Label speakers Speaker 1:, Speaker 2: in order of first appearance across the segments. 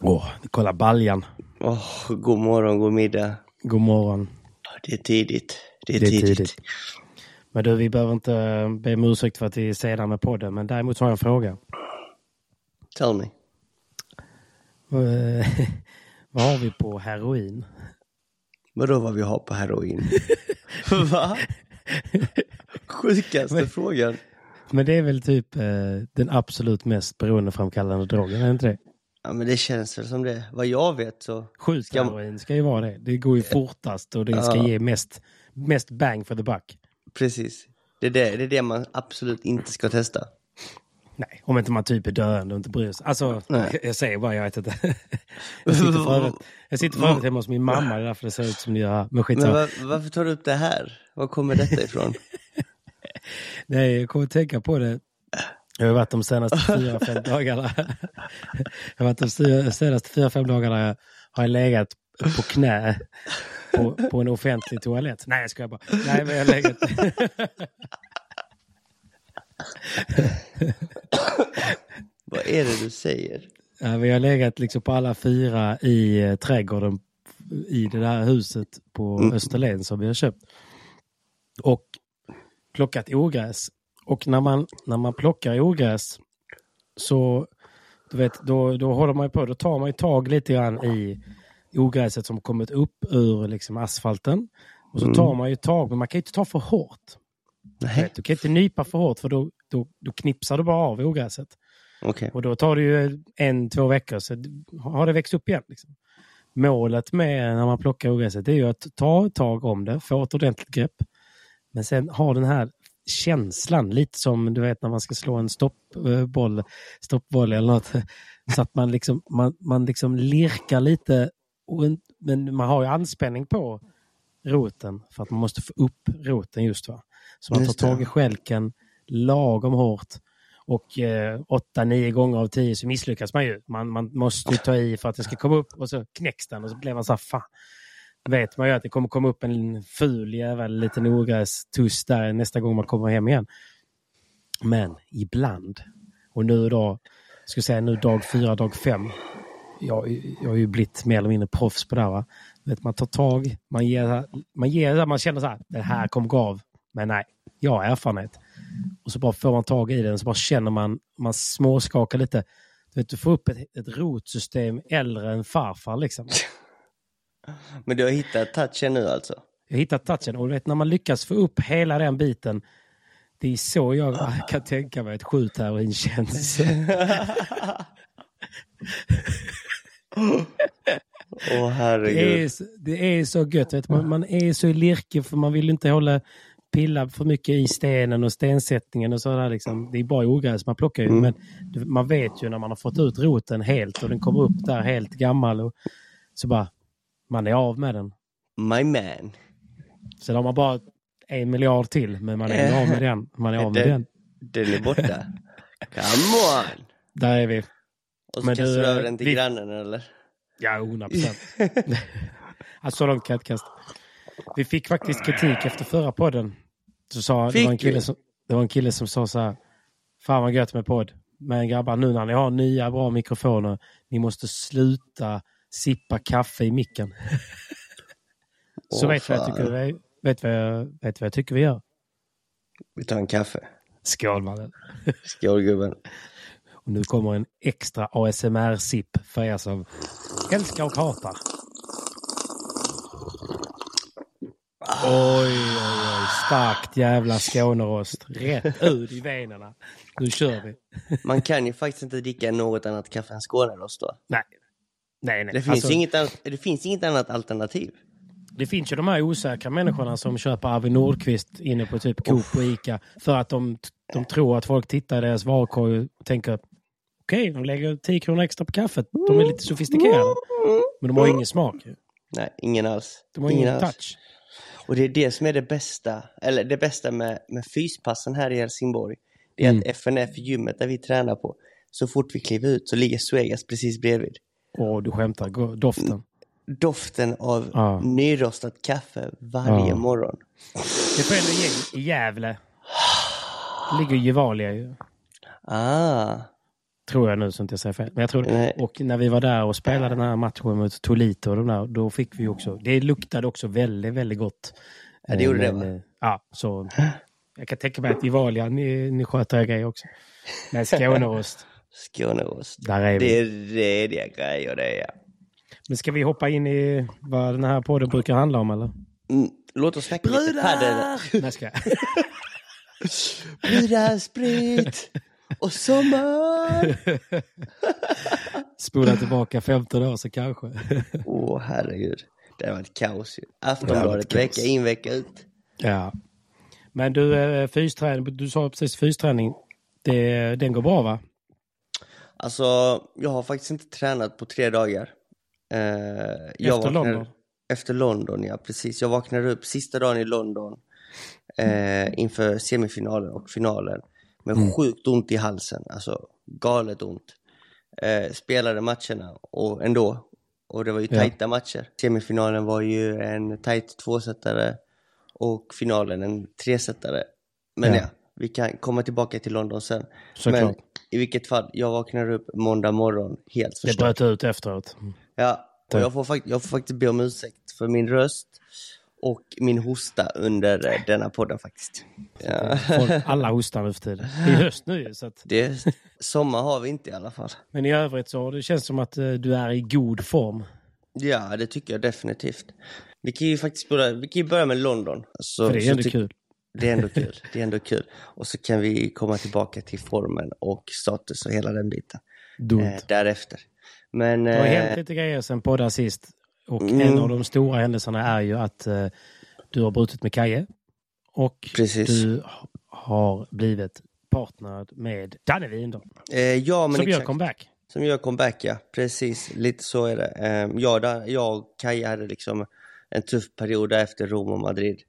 Speaker 1: Åh, kolla baljan.
Speaker 2: Åh, god morgon, god middag.
Speaker 1: God morgon.
Speaker 2: Det är tidigt. Det är,
Speaker 1: Det är
Speaker 2: tidigt.
Speaker 1: tidigt. Men du, vi behöver inte be om ursäkt för att vi är sena med podden, men däremot har jag en fråga.
Speaker 2: Tell me.
Speaker 1: Eh, Vad har vi på heroin?
Speaker 2: Vadå vad vi har på heroin? Va? Sjukaste frågan.
Speaker 1: Men det är väl typ eh, den absolut mest beroendeframkallande drogen, är inte det?
Speaker 2: Ja men det känns väl som det. Vad jag vet så.
Speaker 1: Sjukt
Speaker 2: Ska-
Speaker 1: ju vara det. Det går ju fortast och det ska
Speaker 2: Ja.
Speaker 1: ge mest, mest bang for the buck.
Speaker 2: Precis. Det är det, det är det man absolut inte ska testa.
Speaker 1: Nej, om inte man typ är döende och inte bryr sig. Alltså, jag, jag säger bara, jag vet inte. jag sitter för övrigt, jag sitter hemma hos min mamma, det är därför det ser ut som det gör. Men
Speaker 2: Men
Speaker 1: skitsamma.
Speaker 2: var, varför tar du upp det här? Var kommer detta ifrån?
Speaker 1: Nej, jag kommer att tänka på det. Jag har varit de senaste fyra, fem dagarna. Jag har varit de senaste fyra, fem dagarna jag har jag legat på knä på, på en offentlig toalett. Nej, jag skojar bara. Nej, men jag har legat...
Speaker 2: Vad är det du säger?
Speaker 1: Ja, vi har legat liksom på alla fyra i eh, trädgården i det där huset på Österlen som vi har köpt. Och plockat ogräs. Och när man, när man plockar ogräs så du vet, då, då håller man på, då tar man tag lite grann i ogräset som kommit upp ur liksom asfalten. Och så tar man ju tag, men man kan ju inte ta för hårt. Du,
Speaker 2: Nej,
Speaker 1: vet, du kan inte nypa för hårt för då, då, då knipsar du bara av ogräset.
Speaker 2: okej.
Speaker 1: Och då tar det ju en, två veckor så har det växt upp igen. Liksom. Målet med när man plockar ogräset det är ju att ta ett tag om det, få ett ordentligt grepp. Men sen ha den här känslan, lite som du vet när man ska slå en stoppboll, stoppboll eller något. Så att man liksom, man, man liksom lirkar lite, men man har ju anspänning på roten för att man måste få upp roten just. va. Så man tar
Speaker 2: Just det.
Speaker 1: tag i skälken lagom hårt och eh, åtta, nio gånger av tio så misslyckas man ju. Man, man måste ju ta i för att den ska komma upp och så knäcks den och så blir man så här, fan. Vet man ju att det kommer komma upp en ful jävel liten ogrästuss där nästa gång man kommer hem igen. Men ibland, och nu då, ska jag säga nu dag fyra, dag fem. Jag, jag har ju blivit mer eller mindre proffs på det här. Va? Vet, man tar tag, man ger, man ger, man känner så här, det här kommer gå av. Men nej, jag har erfarenhet. Och så bara får man tag i den så bara känner man, man småskakar lite. Du, vet, du får upp ett, ett rotsystem äldre än farfar liksom.
Speaker 2: Men du har hittat touchen nu alltså?
Speaker 1: Jag har hittat touchen och vet när man lyckas få upp hela den biten. Det är så jag kan tänka mig att skjutheroin känns.
Speaker 2: Åh
Speaker 1: Det
Speaker 2: herregud.
Speaker 1: är, så- det är så gött. Vet, man, man är så i lirke för man vill inte hålla pilla för mycket i stenen och stensättningen och sådär. Liksom. Det är bara ogräs man plockar ju.
Speaker 2: Mm.
Speaker 1: Men man vet ju när man har fått ut roten helt och den kommer upp där helt gammal. Och, så bara, man är av med den.
Speaker 2: My man.
Speaker 1: Sen har man bara en miljard till, men man är av med den. Man är av med den.
Speaker 2: Den är borta. Come on!
Speaker 1: Där är vi.
Speaker 2: Och så
Speaker 1: Men
Speaker 2: kastar
Speaker 1: du,
Speaker 2: över den till
Speaker 1: vi-
Speaker 2: grannen eller?
Speaker 1: Ja, 100 procent. alltså, så långt kan jag inte kasta. Vi fick faktiskt kritik efter förra podden. Så sa, det,
Speaker 2: Fick
Speaker 1: var en kille som, det var en kille som sa så här. Fan vad gött med podd. Men grabbar, nu när ni har nya bra mikrofoner, ni måste sluta sippa kaffe i micken. så
Speaker 2: Åh,
Speaker 1: vet vad jag tycker vi, vet vad jag, vet vad jag tycker vi gör?
Speaker 2: Vi tar en kaffe.
Speaker 1: Skål mannen.
Speaker 2: Skål gubben.
Speaker 1: Och nu kommer en extra ASMR-sipp för er som älskar och hatar. Oj, oj, oj. Starkt jävla Skånerost. Rätt ut i venerna. Nu kör vi.
Speaker 2: Man kan ju faktiskt inte dricka något annat kaffe än Skånerost då.
Speaker 1: Nej. Nej, nej.
Speaker 2: Det finns,
Speaker 1: Alltså,
Speaker 2: inget annat, det finns inget annat alternativ.
Speaker 1: det finns ju de här osäkra människorna som köper Arvid Nordqvist inne på typ Coop och Ica för att de, de tror att folk tittar i deras varukorg och tänker okej, de lägger 10 kronor extra på kaffet. De är lite sofistikerade. Men de har ingen smak.
Speaker 2: Nej, ingen alls.
Speaker 1: De har
Speaker 2: ingen
Speaker 1: ingen touch.
Speaker 2: Och det är det som är det bästa, eller det bästa med, med fyspassen här i Helsingborg. Det är
Speaker 1: Mm.
Speaker 2: att FNF, gymmet där vi tränar på, så fort vi kliver ut så ligger Svegas precis bredvid.
Speaker 1: Åh, du skämtar. Doften.
Speaker 2: Doften av
Speaker 1: Ja.
Speaker 2: nyrostat kaffe varje
Speaker 1: Ja.
Speaker 2: morgon.
Speaker 1: Det får ändå gäng i Gävle. Det ligger Gevalia ju.
Speaker 2: Ah,
Speaker 1: Tror jag nu så inte jag säger fel. Men jag tror det. Och när vi var där och spelade den här matchen mot Tolito och de där, då fick vi också, det luktade också väldigt, väldigt gott.
Speaker 2: Ja, det gjorde det,
Speaker 1: Men,
Speaker 2: va?
Speaker 1: eh, Ja, så jag kan tänka mig att Gevalia, ni, ni sköter er grejer också. Men Skånerost,
Speaker 2: Skåneost.
Speaker 1: där är
Speaker 2: Det
Speaker 1: vi.
Speaker 2: är rediga grejer det är.
Speaker 1: Men ska vi hoppa in i vad den här podden brukar handla om eller?
Speaker 2: Mm, låt oss snacka lite padel.
Speaker 1: Nej, ska jag.
Speaker 2: Brudar, sprit och sommar.
Speaker 1: Spola tillbaka 15 år så kanske.
Speaker 2: Åh herregud. Det har varit kaos ju.
Speaker 1: Det
Speaker 2: Aftonbladet vecka in vecka ut.
Speaker 1: Ja. Men du, eh, fysträning, du sa precis fysträning. Det, den går bra va?
Speaker 2: Alltså, jag har faktiskt inte tränat på tre dagar. Eh,
Speaker 1: Efter London?
Speaker 2: Efter London, ja precis. Jag vaknade upp sista dagen i London eh, inför semifinalen och finalen med
Speaker 1: Mm.
Speaker 2: sjukt ont i halsen, alltså galet ont. Eh, spelade matcherna och ändå, och det var ju
Speaker 1: Ja.
Speaker 2: tajta matcher. Semifinalen var ju en tajt tvåsättare och finalen en tresättare. Men
Speaker 1: Ja.
Speaker 2: ja. vi kan komma tillbaka till London sen.
Speaker 1: Såklart.
Speaker 2: Men i vilket fall, jag vaknar upp måndag morgon helt
Speaker 1: Det
Speaker 2: förstörd.
Speaker 1: bröt ut efteråt.
Speaker 2: Ja, och jag får, fakt- jag får faktiskt be om ursäkt för min röst och min hosta under eh, denna podden faktiskt. Ja.
Speaker 1: Alla hostar nu för tiden. Det är höst nu så att,
Speaker 2: Det, sommar har vi inte i alla fall.
Speaker 1: Men i övrigt så det känns som att eh, du är i god form.
Speaker 2: Ja, det tycker jag definitivt. Vi kan ju faktiskt börja, vi kan börja med London. Så,
Speaker 1: För det är ändå kul.
Speaker 2: Det är ändå kul. Det är ändå kul. Och så kan vi komma tillbaka till formen och status och hela den biten. Eh, därefter. Men...
Speaker 1: Det har
Speaker 2: eh,
Speaker 1: hänt lite grejer sen poddar sist. Och
Speaker 2: Mm.
Speaker 1: en av de stora händelserna är ju att eh, du har brutit med Kaje. Och
Speaker 2: Precis.
Speaker 1: du ha- har blivit partner med Danne Windahl.
Speaker 2: eh, ja, men
Speaker 1: Som gör
Speaker 2: exakt.
Speaker 1: comeback.
Speaker 2: Som gör comeback, ja. Precis, lite så är det. Eh, jag, där, jag och Kaja hade liksom en tuff period efter Rom och Madrid.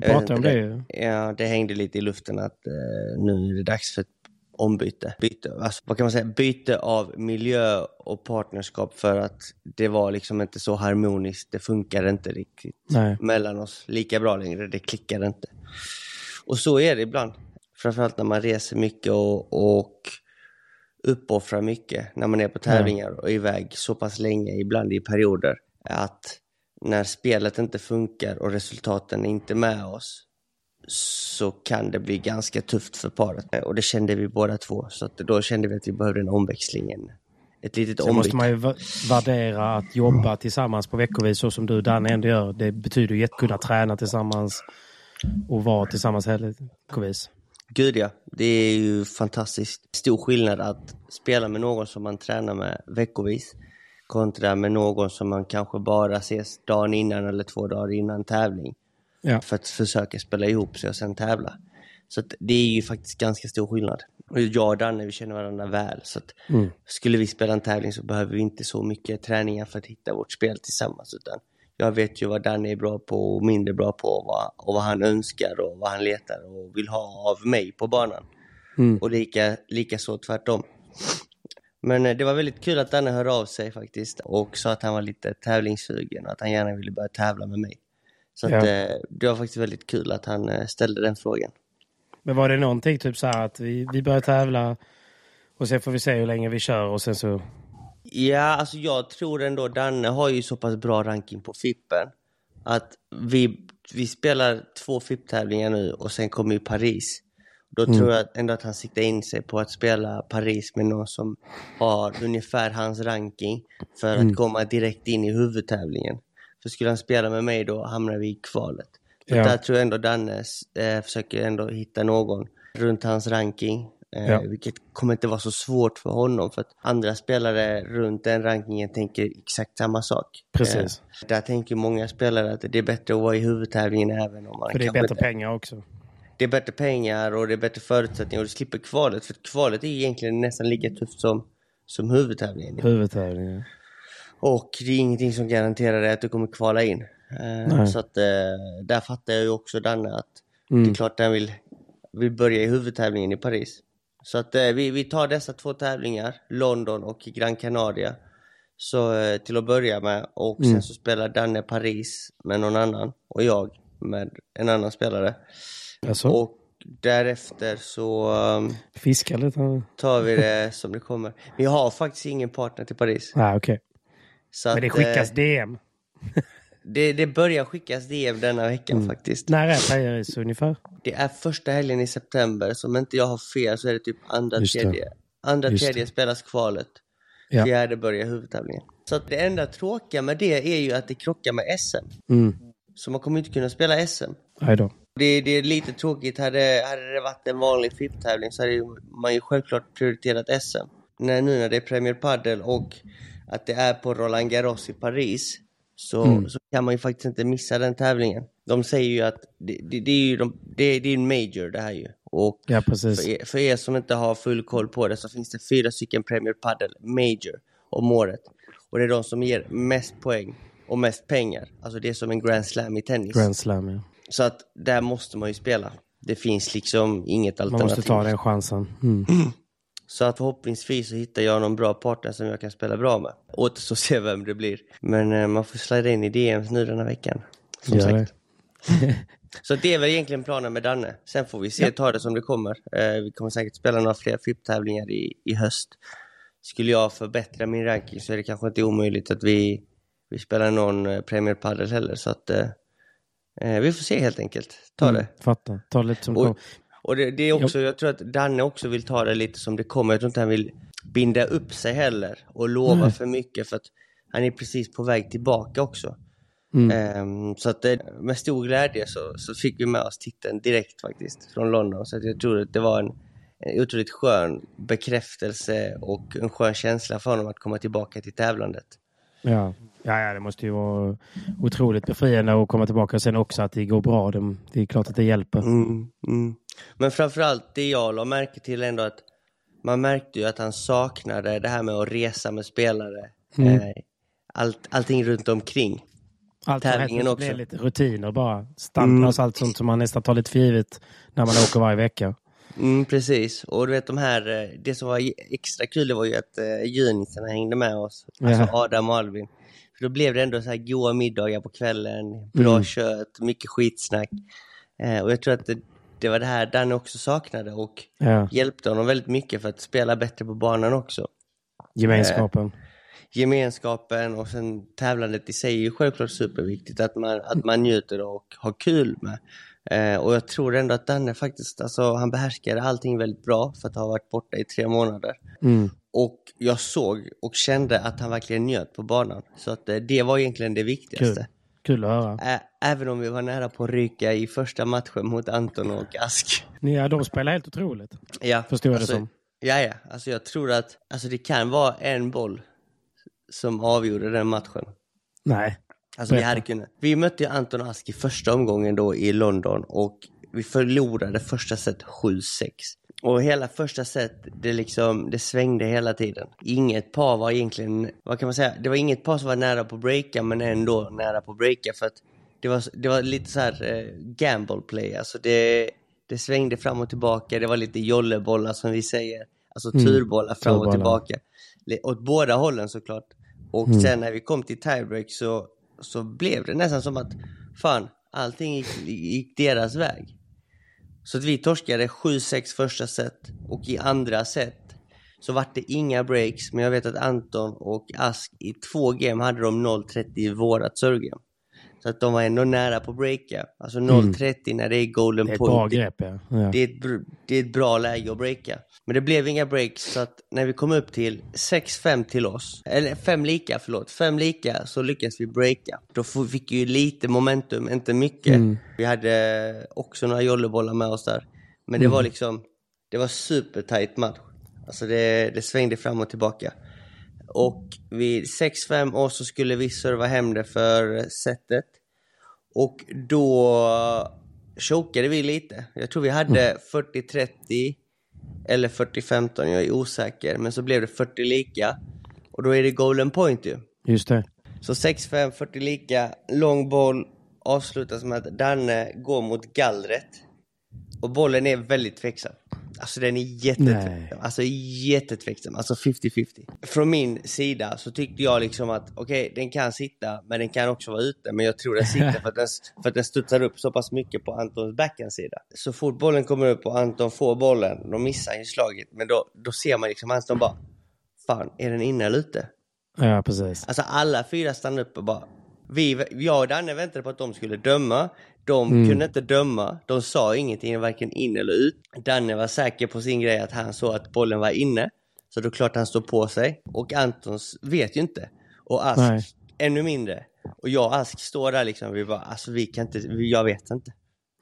Speaker 1: Vi pratade om
Speaker 2: inte,
Speaker 1: det ju.
Speaker 2: Ja, det hängde lite i luften att eh, nu är det dags för ett ombyte. Byte, alltså, vad kan man säga? Byte av miljö och partnerskap för att det var liksom inte så harmoniskt. Det funkar inte riktigt
Speaker 1: Nej.
Speaker 2: mellan oss lika bra längre. Det klickar inte. Och så är det ibland. Framförallt när man reser mycket och, och uppoffrar mycket när man är på tävlingar och är iväg så pass länge, ibland i perioder, att när spelet inte funkar och resultaten är inte med oss så kan det bli ganska tufft för paret. Och det kände vi båda två, så då kände vi att vi behövde en omväxling, en, ett litet ombyte.
Speaker 1: måste man ju värdera att jobba tillsammans på veckovis så som du Danne ändå gör. Det betyder ju att kunna träna tillsammans och vara tillsammans veckovis.
Speaker 2: Gud ja, det är ju fantastiskt stor skillnad att spela med någon som man tränar med veckovis kontra med någon som man kanske bara ses dagen innan eller två dagar innan tävling
Speaker 1: Ja.
Speaker 2: för att försöka spela ihop sig och sen tävla. Så det är ju faktiskt ganska stor skillnad. Och jag och Danne, vi känner varandra väl. Så
Speaker 1: Mm.
Speaker 2: skulle vi spela en tävling så behöver vi inte så mycket träningar för att hitta vårt spel tillsammans. Utan jag vet ju vad Danne är bra på och mindre bra på och vad, och vad han önskar och vad han letar och vill ha av mig på banan.
Speaker 1: Mm.
Speaker 2: Och lika, lika så tvärtom. Men eh, det var väldigt kul att Danne hörde av sig faktiskt och sa att han var lite tävlingssugen och att han gärna ville börja tävla med mig. Så att,
Speaker 1: Ja.
Speaker 2: eh, det var faktiskt väldigt kul att han eh, ställde den frågan.
Speaker 1: Men var det någonting typ så här att vi, vi börjar tävla och sen får vi se hur länge vi kör och sen så...
Speaker 2: Ja, alltså jag tror ändå Danne har ju så pass bra ranking på Fippen att vi, vi spelar två FIP-tävlingar nu och sen kommer ju Paris. Då tror jag ändå att han siktar in sig på att spela Paris med någon som har ungefär hans ranking för att komma direkt in i huvudtävlingen. För skulle han spela med mig då hamnar vi i kvalet. Så
Speaker 1: Ja.
Speaker 2: där tror jag ändå Danne eh, försöker ändå hitta någon runt hans ranking. Eh,
Speaker 1: Ja.
Speaker 2: Vilket kommer inte vara så svårt för honom för att andra spelare runt den rankingen tänker exakt samma sak.
Speaker 1: Precis.
Speaker 2: Eh, där tänker många spelare att det är bättre att vara i huvudtävlingen även om man
Speaker 1: För det är bättre pengar också.
Speaker 2: Det är bättre pengar och det är bättre förutsättningar och du slipper kvalet. För kvalet är egentligen nästan lika tufft som, som huvudtävlingen.
Speaker 1: Huvudtävlingen.
Speaker 2: Och det är ingenting som garanterar dig att du kommer kvala in. Eh,
Speaker 1: Nej.
Speaker 2: så att eh, där fattar jag ju också Danne att det
Speaker 1: Mm.
Speaker 2: är klart han vill, vill börja i huvudtävlingen i Paris. Så att eh, vi, vi tar dessa två tävlingar, London och Gran Canaria. Så till att börja med och sen
Speaker 1: Mm.
Speaker 2: så spelar Danne Paris med någon annan och jag med en annan spelare.
Speaker 1: Alltså,
Speaker 2: Och därefter så um,
Speaker 1: fiska lite?
Speaker 2: tar vi det som det kommer. Vi har faktiskt ingen partner till Paris.
Speaker 1: Nej, okej.
Speaker 2: Så
Speaker 1: Men det
Speaker 2: att,
Speaker 1: skickas
Speaker 2: eh,
Speaker 1: DM.
Speaker 2: det, det börjar skickas DM denna veckan
Speaker 1: Mm.
Speaker 2: faktiskt.
Speaker 1: När är Paris ungefär?
Speaker 2: Det är första helgen i september, så om inte jag har fel så är det typ andra,
Speaker 1: Just det.
Speaker 2: tredje. Andra,
Speaker 1: Just
Speaker 2: tredje
Speaker 1: det.
Speaker 2: spelas kvalet.
Speaker 1: Ja.
Speaker 2: Fjärde börjar huvudtävlingen. Så att det enda tråkiga med det är ju att det krockar med SM.
Speaker 1: Mm.
Speaker 2: Så man kommer inte kunna spela SM.
Speaker 1: Nej då.
Speaker 2: Det, det är lite tråkigt. Hade, hade det varit en vanlig FIP-tävling så hade man ju självklart prioriterat SM. När, nu när det är Premier Padel och att det är på Roland Garros i Paris så,
Speaker 1: Mm.
Speaker 2: så kan man ju faktiskt inte missa den tävlingen. De säger ju att det, det, det är ju de, det, det är en major det här ju. Och
Speaker 1: Ja,
Speaker 2: för er, för er som inte har full koll på det så finns det fyra stycken Premier Padel Major om året. Och det är de som ger mest poäng och mest pengar. Alltså det är som en Grand Slam i tennis.
Speaker 1: Grand Slam, ja.
Speaker 2: Så att där måste man ju spela. Det finns liksom inget
Speaker 1: Man
Speaker 2: alternativ.
Speaker 1: måste ta den chansen. Mm.
Speaker 2: Så att förhoppningsvis så hittar jag någon bra partner som jag kan spela bra med. Återstår att se vem det blir. Men eh, man får slida in i DMs nu denna veckan. Som
Speaker 1: Gör
Speaker 2: sagt.
Speaker 1: det.
Speaker 2: Så det är väl egentligen planen med Danne. Sen får vi se, ta det som det kommer. Eh, vi kommer säkert spela några fler FIP-tävlingar i, i höst. Skulle jag förbättra min ranking så är det kanske inte omöjligt att vi, vi spelar någon eh, Premier Padel heller. Så att eh, eh, vi får se helt enkelt. Ta det.
Speaker 1: Mm, fattar. Ta lite som det
Speaker 2: Och,
Speaker 1: kommer.
Speaker 2: och det, det är också, jag tror att Danne också vill ta det lite som det kommer. Jag tror inte han vill binda upp sig heller och lova
Speaker 1: Nej.
Speaker 2: för mycket för att han är precis på väg tillbaka också.
Speaker 1: Mm.
Speaker 2: Ehm, så att eh, med stor glädje så, så fick vi med oss titeln direkt faktiskt från London. Så att jag tror att det var en, en otroligt skön bekräftelse och en skön känsla för honom att komma tillbaka till tävlandet.
Speaker 1: Ja. Ja, ja, det måste ju vara otroligt befriande att komma tillbaka. Sen också att det går bra. Det, det är klart att det hjälper.
Speaker 2: Mm, mm. Men framförallt det jag la märke till ändå att man märkte ju att han saknade det här med att resa med spelare.
Speaker 1: Mm.
Speaker 2: Eh, allt, allting runt omkring.
Speaker 1: Allt
Speaker 2: tävlingen också.
Speaker 1: blir lite rutiner bara. Standard,
Speaker 2: Mm.
Speaker 1: allt sånt som man nästan tar lite för givet när man åker varje vecka.
Speaker 2: Mm, precis, och du vet de här, eh, det som var extra kul det var ju att eh, junisarna hängde med oss. Alltså. Adam och Alvin. För då blev det ändå så här goa middagar på kvällen, bra
Speaker 1: Mm.
Speaker 2: kött, mycket skitsnack. Eh, och jag tror att det, det var det här Danne också saknade och
Speaker 1: Ja.
Speaker 2: hjälpte honom väldigt mycket för att spela bättre på banan också.
Speaker 1: Gemenskapen.
Speaker 2: gemenskapen och sen tävlandet i sig är ju självklart superviktigt. Att man, att man njuter och har kul med. Eh, och jag tror ändå att Danne faktiskt, alltså han behärskade allting väldigt bra för att ha varit borta i tre månader.
Speaker 1: Mm.
Speaker 2: Och jag såg och kände att han verkligen njöt på banan. Så att eh, det var egentligen det viktigaste.
Speaker 1: Kul. Kul att höra.
Speaker 2: Ä- Även om vi var nära på att ryka i första matchen mot Anton och Ask.
Speaker 1: Ja, de spelar helt otroligt.
Speaker 2: Ja,
Speaker 1: Förstår jag det
Speaker 2: alltså,
Speaker 1: som.
Speaker 2: Ja, ja. Alltså jag tror att alltså, det kan vara en boll som avgjorde den matchen.
Speaker 1: Nej.
Speaker 2: Alltså vi, hade kunnat. vi mötte ju Anton Ask i första omgången då i London och vi förlorade första set 7-6. Och hela första set, det, liksom, det svängde hela tiden. Inget par var egentligen, vad kan man säga, det var inget par som var nära på att breaka men ändå nära på att breaka för att det var, det var lite så här eh, gamble play. Alltså det, det svängde fram och tillbaka, det var lite jollebollar som vi säger. Alltså turbollar fram och
Speaker 1: turbollar.
Speaker 2: tillbaka. Le- Åt båda hållen såklart. Och sen när vi kom till tiebreak så, så blev det nästan som att fan, allting gick, gick deras väg. Så att vi torskade 7-6 första set och i andra set så vart det inga breaks. Men jag vet att Anton och Ask i två game hade de 0-30 i vårat servegame. Så att de var ändå nära på breaka. Alltså 0-30 när det är golden
Speaker 1: Det är ett
Speaker 2: point.
Speaker 1: bra grepp ja. ja.
Speaker 2: Det är, ett, det är ett bra läge att breaka. Men det blev inga breaks så att när vi kom upp till 6-5 till oss, eller 5 lika, förlåt, 5 lika så lyckades vi breaka. Då fick vi ju lite momentum, inte mycket. Vi hade också några jollebollar med oss där. Men det var liksom, det var supertight match. Alltså det, det svängde fram och tillbaka. Och vid 6-5 år så skulle vi serva hem det för setet. Och då chokade vi lite. Jag tror vi hade 40-30 eller 40-15, jag är osäker. Men så blev det 40 lika. Och då är det golden point ju.
Speaker 1: Just det.
Speaker 2: Så 6-5, 40 lika, lång boll avslutas med att Danne går mot gallret. Och bollen är väldigt tveksam. Alltså den är jättetveksam. Alltså jättetveksam. Alltså 50-50. Från min sida så tyckte jag liksom att okej, den kan sitta, men den kan också vara ute. Men jag tror den sitter för att den, för att den studsar upp så pass mycket på Antons backhandsida. Så fort bollen kommer upp och Anton får bollen, då missar han ju slaget. Men då, då ser man liksom Anton bara, fan, är den inne eller ute?
Speaker 1: Ja, precis.
Speaker 2: Alltså alla fyra stannade upp och bara... Vi, jag och Danne väntade på att de skulle döma. De
Speaker 1: Mm.
Speaker 2: kunde inte döma. De sa ingenting, varken in eller ut. Danne var säker på sin grej att han såg att bollen var inne. Så då klart han stod på sig. Och Antons vet ju inte. Och Ask
Speaker 1: Nej.
Speaker 2: ännu mindre. Och jag och Ask står där liksom. Vi bara, alltså vi kan inte, vi, jag vet inte.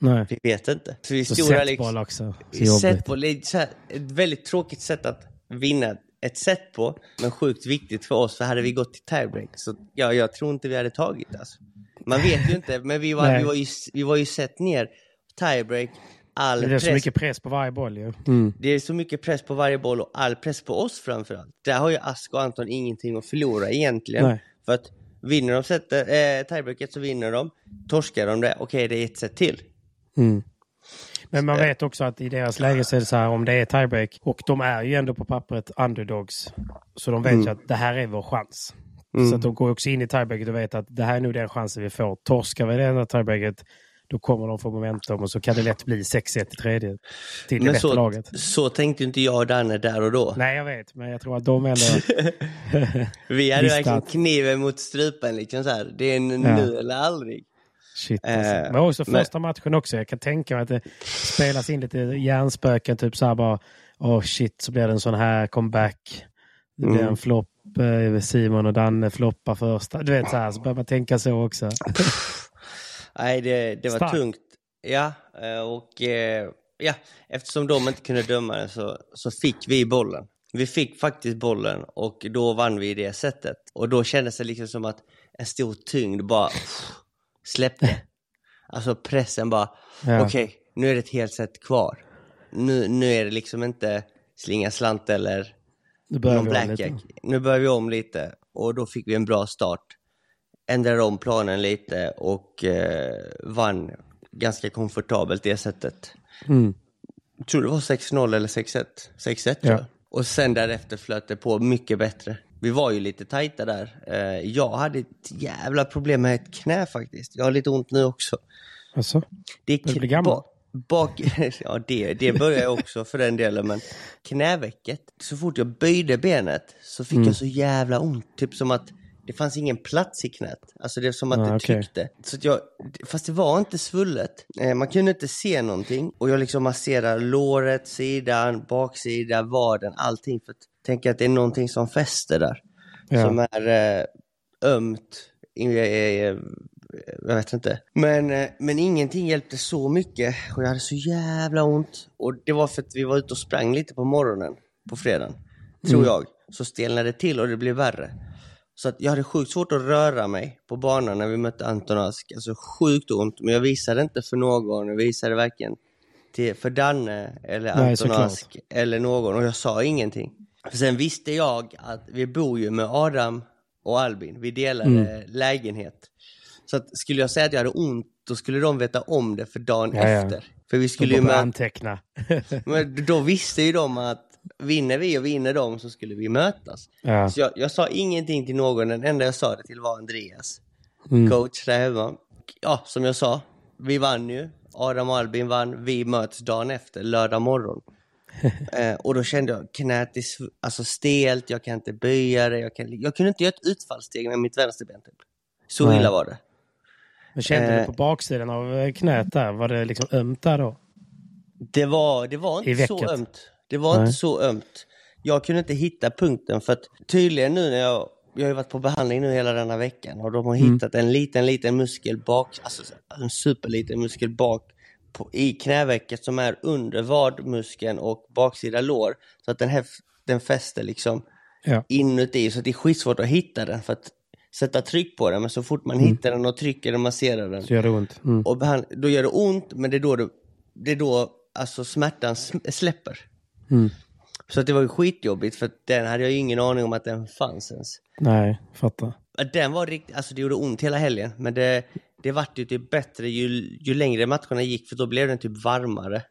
Speaker 1: Nej.
Speaker 2: Vi vet inte. Så vi
Speaker 1: Så
Speaker 2: stod där liksom.
Speaker 1: också.
Speaker 2: Setboll är här, ett väldigt tråkigt sätt att vinna ett set på, men sjukt viktigt för oss, för hade vi gått till tiebreak så ja, jag tror inte vi hade tagit det. Alltså. Man vet ju inte, men vi var, vi var, ju, vi var ju sett ner tiebreak, all
Speaker 1: Det blir
Speaker 2: press.
Speaker 1: så mycket press på varje boll ju. Mm.
Speaker 2: Det är så mycket press på varje boll och all press på oss framförallt. Där har ju Ask och Anton ingenting att förlora egentligen.
Speaker 1: Nej.
Speaker 2: För att vinner de setet, eh, tiebreaket så vinner de. Torskar de det, okej det är ett set till.
Speaker 1: Mm. Men man vet också att i deras läge så är det så här om det är tiebreak och de är ju ändå på pappret underdogs. Så de vet
Speaker 2: Mm.
Speaker 1: ju att det här är vår chans. Så att de går också in i tiebreaket och vet att det här är nog den chansen vi får. Torskar vi det här tiebreaket då kommer de få momentum och så kan det lätt bli 6-1 i tredje till det
Speaker 2: Men
Speaker 1: bättre
Speaker 2: så,
Speaker 1: laget.
Speaker 2: så tänkte inte jag och Danne där och då.
Speaker 1: Nej, jag vet, men jag tror att de ändå...
Speaker 2: Vi hade
Speaker 1: Visste
Speaker 2: verkligen kniven mot strupen liksom så här. Det är en nu eller aldrig.
Speaker 1: Shit, alltså.
Speaker 2: Eh,
Speaker 1: Men också
Speaker 2: men-
Speaker 1: första matchen också. Jag kan tänka mig att det spelas in lite hjärnspöken. Typ så här bara, åh shit, så blir det en sån här comeback. Det blir
Speaker 2: Mm.
Speaker 1: en flopp. Eh, Simon och Danne floppar första. Du vet så här, så börjar man tänka så också.
Speaker 2: Nej, det, det var
Speaker 1: Starkt.
Speaker 2: tungt. Ja, eh, och eh, ja, eftersom de inte kunde döma den så, så fick vi bollen. Vi fick faktiskt bollen och då vann vi det sättet. Och då kändes det liksom som att en stor tyngd bara släppte. Alltså pressen bara,
Speaker 1: Ja.
Speaker 2: okej, nu är det ett helt set kvar. Nu, nu är det liksom inte slinga slant eller
Speaker 1: Nu börjar
Speaker 2: någon
Speaker 1: vi om lite.
Speaker 2: blackjack. Nu börjar vi om lite och då fick vi en bra start. Ändrade om planen lite och eh, vann ganska komfortabelt det sättet.
Speaker 1: Mm.
Speaker 2: Jag tror det var 6-0 eller 6-1. 6-1 tror
Speaker 1: Ja.
Speaker 2: jag. Och sen därefter flöt det på mycket bättre. Vi var ju lite tajta där. Eh, jag hade ett jävla problem med ett knä faktiskt. Jag har lite ont nu också.
Speaker 1: Alltså,
Speaker 2: Det är
Speaker 1: du bli
Speaker 2: kn-
Speaker 1: gammal?
Speaker 2: Ba- Bak, ja, det, det börjar jag också för den delen, men knävecket, så fort jag böjde benet så fick
Speaker 1: Mm.
Speaker 2: jag så jävla ont. Typ som att det fanns ingen plats i knät. Alltså det är som att
Speaker 1: Ah,
Speaker 2: det tryckte. Så att jag, fast det var inte svullet. Eh, man kunde inte se någonting. Och jag liksom masserar låret, sidan, baksida, vaden, allting. För att tänka att det är någonting som fäster där.
Speaker 1: Ja.
Speaker 2: Som är eh, ömt. I- jag vet inte. Men, eh, men ingenting hjälpte så mycket och jag hade så jävla ont. Och det var för att vi var ute och sprang lite på morgonen på fredagen. Tror
Speaker 1: Mm.
Speaker 2: jag. Så stelnade det till och det blev värre. Så att jag hade sjukt svårt att röra mig på banan när vi mötte Anton Ask. Alltså sjukt ont. Men jag visade inte för någon. Jag visade varken till, för Danne eller
Speaker 1: Nej,
Speaker 2: Anton
Speaker 1: såklart.
Speaker 2: Ask eller någon. Och jag sa ingenting. För sen visste jag att vi bor ju med Adam och Albin. Vi delade
Speaker 1: Mm.
Speaker 2: lägenhet. Så att skulle jag säga att jag hade ont, då skulle de veta om det för dagen
Speaker 1: Ja, ja.
Speaker 2: efter. För vi skulle ju möta,
Speaker 1: anteckna.
Speaker 2: men då visste ju de att vinner vi och vinner de så skulle vi mötas.
Speaker 1: ja.
Speaker 2: Så jag, jag sa ingenting till någon, den enda jag sa det till var Andreas,
Speaker 1: Mm.
Speaker 2: coach där hemma. Ja, som jag sa, vi vann ju. Adam och Albin vann, vi möts dagen efter, lördag morgon. eh, och då kände jag knät är alltså stelt, jag kan inte böja det, jag, kan, jag kunde inte göra ett utfallssteg med mitt vänsterben. Typ. Så
Speaker 1: Nej.
Speaker 2: illa var det.
Speaker 1: Men kände du
Speaker 2: Eh.
Speaker 1: på baksidan av eh, knät där, var det liksom ömt där då?
Speaker 2: Det var, det var inte så ömt. Det var
Speaker 1: Nej.
Speaker 2: inte så ömt. Jag kunde inte hitta punkten för att tydligen nu när jag, jag har varit på behandling nu hela denna veckan och de har
Speaker 1: Mm.
Speaker 2: hittat en liten, liten muskel bak, alltså en superliten muskel bak på, i knävecket som är under vadmuskeln och baksida lår. Så att den, här, den fäster liksom
Speaker 1: Ja.
Speaker 2: inuti så det är skitsvårt att hitta den för att sätta tryck på den. Men så fort man
Speaker 1: Mm.
Speaker 2: hittar den och trycker och masserar den
Speaker 1: Så gör det ont? Mm.
Speaker 2: och då gör det ont, men det är då, det, det är då alltså smärtan sm- släpper.
Speaker 1: Mm.
Speaker 2: Så att det var ju skitjobbigt för den hade jag ju ingen aning om att den fanns ens.
Speaker 1: Nej, fattar.
Speaker 2: Att Den var riktigt, alltså det gjorde ont hela helgen, men det, det vart ju typ bättre ju, ju längre matcherna gick för då blev den typ varmare.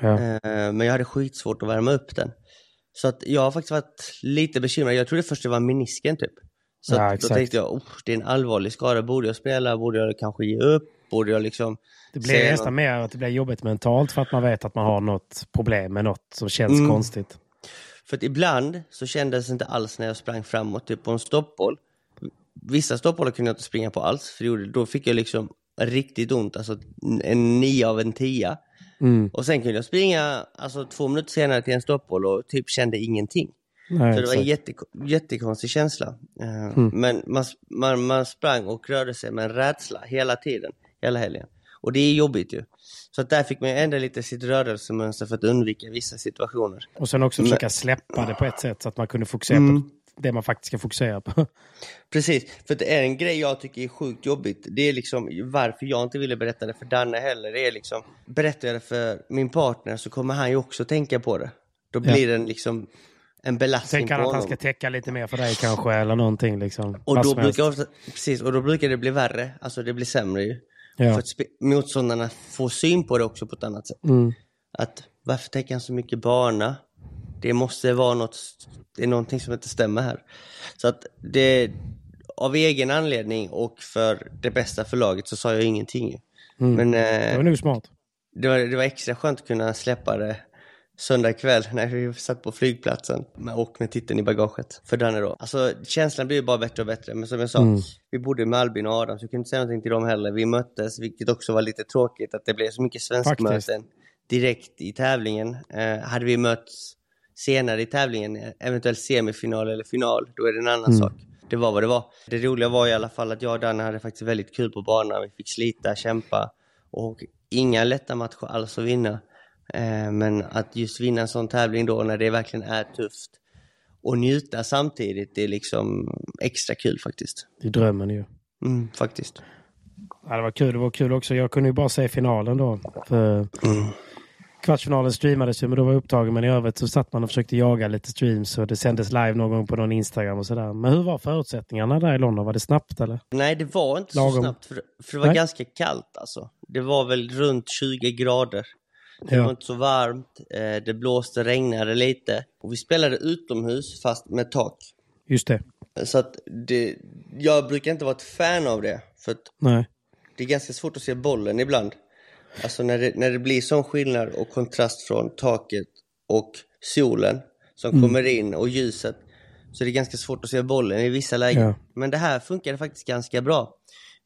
Speaker 1: Ja.
Speaker 2: Eh, men jag hade skitsvårt att värma upp den. Så att jag har faktiskt varit lite bekymrad. Jag trodde först det var menisken typ. Så
Speaker 1: Ja,
Speaker 2: då tänkte jag, oh, det är en allvarlig skada. Borde jag spela? Borde jag kanske ge upp? Borde jag liksom...
Speaker 1: Det blir nästan
Speaker 2: något?
Speaker 1: mer att det blir jobbigt mentalt för att man vet att man har något problem med något som känns
Speaker 2: Mm.
Speaker 1: konstigt.
Speaker 2: För att ibland så kändes det inte alls när jag sprang framåt, typ på en stoppboll. Vissa stoppbollar kunde jag inte springa på alls, för gjorde- då fick jag liksom riktigt ont, alltså en nio av en tia.
Speaker 1: Mm.
Speaker 2: Och sen kunde jag springa alltså, två minuter senare till en stoppboll och typ kände ingenting.
Speaker 1: Nej,
Speaker 2: Så det var en jätte, jättekonstig känsla. Eh,
Speaker 1: Mm.
Speaker 2: Men man, man, man sprang och rörde sig med en rädsla hela tiden, hela helgen. Och det är jobbigt ju. Så att där fick man ändra lite sitt rörelsemönster för att undvika vissa situationer.
Speaker 1: Och sen också
Speaker 2: Men-
Speaker 1: försöka släppa det på ett sätt så att man kunde fokusera
Speaker 2: Mm.
Speaker 1: på det man faktiskt ska fokusera på.
Speaker 2: Precis, för det är en grej jag tycker är sjukt jobbigt. Det är liksom varför jag inte ville berätta det för Danne heller. Det är liksom, berättar jag det för min partner så kommer han ju också tänka på det. Då blir det en, liksom en belastning
Speaker 1: Tänker
Speaker 2: på
Speaker 1: han att han
Speaker 2: honom.
Speaker 1: ska täcka lite mer för dig kanske eller någonting liksom.
Speaker 2: Och då brukar, ofta, precis, och då brukar det bli värre, alltså det blir sämre ju.
Speaker 1: Ja.
Speaker 2: För att motståndarna får syn på det också på ett annat sätt.
Speaker 1: Mm.
Speaker 2: Att varför tänker han så mycket bana? Det måste vara något, det är någonting som inte stämmer här. Så att det, av egen anledning och för det bästa för laget så sa jag ingenting.
Speaker 1: Mm.
Speaker 2: Men
Speaker 1: Det
Speaker 2: eh,
Speaker 1: var nog smart.
Speaker 2: det, var, det var extra skönt att kunna släppa det söndag kväll när vi satt på flygplatsen och med titeln i bagaget för Danne då. Alltså känslan blir ju bara bättre och bättre, men som jag sa,
Speaker 1: Mm.
Speaker 2: vi bodde med Albin och Adam så jag kunde inte säga någonting till dem heller. Vi möttes, vilket också var lite tråkigt att det blev så mycket svenskmöten direkt i tävlingen. Eh, hade vi mötts senare i tävlingen, eventuellt semifinal eller final, då är det en annan
Speaker 1: Mm.
Speaker 2: sak. Det var vad det var. Det roliga var i alla fall att jag och Danne hade faktiskt väldigt kul på banan. Vi fick slita, kämpa och inga lätta matcher alls att vinna. Eh, men att just vinna en sån tävling då när det verkligen är tufft och njuta samtidigt, det är liksom extra kul faktiskt.
Speaker 1: Det är drömmen ju.
Speaker 2: Mm, faktiskt.
Speaker 1: Ja, det var kul. Det var kul också. Jag kunde ju bara se finalen då. För
Speaker 2: Mm.
Speaker 1: Kvartsfinalen streamades ju, men då var jag upptagen. Men i övrigt så satt man och försökte jaga lite streams och det sändes live någon gång på någon Instagram och sådär. Men hur var förutsättningarna där i London? Var det snabbt eller?
Speaker 2: Nej, det var inte så
Speaker 1: Lagom.
Speaker 2: snabbt för, för det var
Speaker 1: Nej.
Speaker 2: ganska kallt alltså. Det var väl runt 20 grader. Det
Speaker 1: Ja.
Speaker 2: var inte så varmt, eh, det blåste, regnade lite. Och vi spelade utomhus fast med tak.
Speaker 1: Just det.
Speaker 2: Så att det, jag brukar inte vara ett fan av det. För att
Speaker 1: Nej.
Speaker 2: det är ganska svårt att se bollen ibland. Alltså när det, när det blir sån skillnad och kontrast från taket och solen som
Speaker 1: Mm.
Speaker 2: kommer in och ljuset. Så det är ganska svårt att se bollen i vissa lägen.
Speaker 1: Ja.
Speaker 2: Men det här funkade faktiskt ganska bra.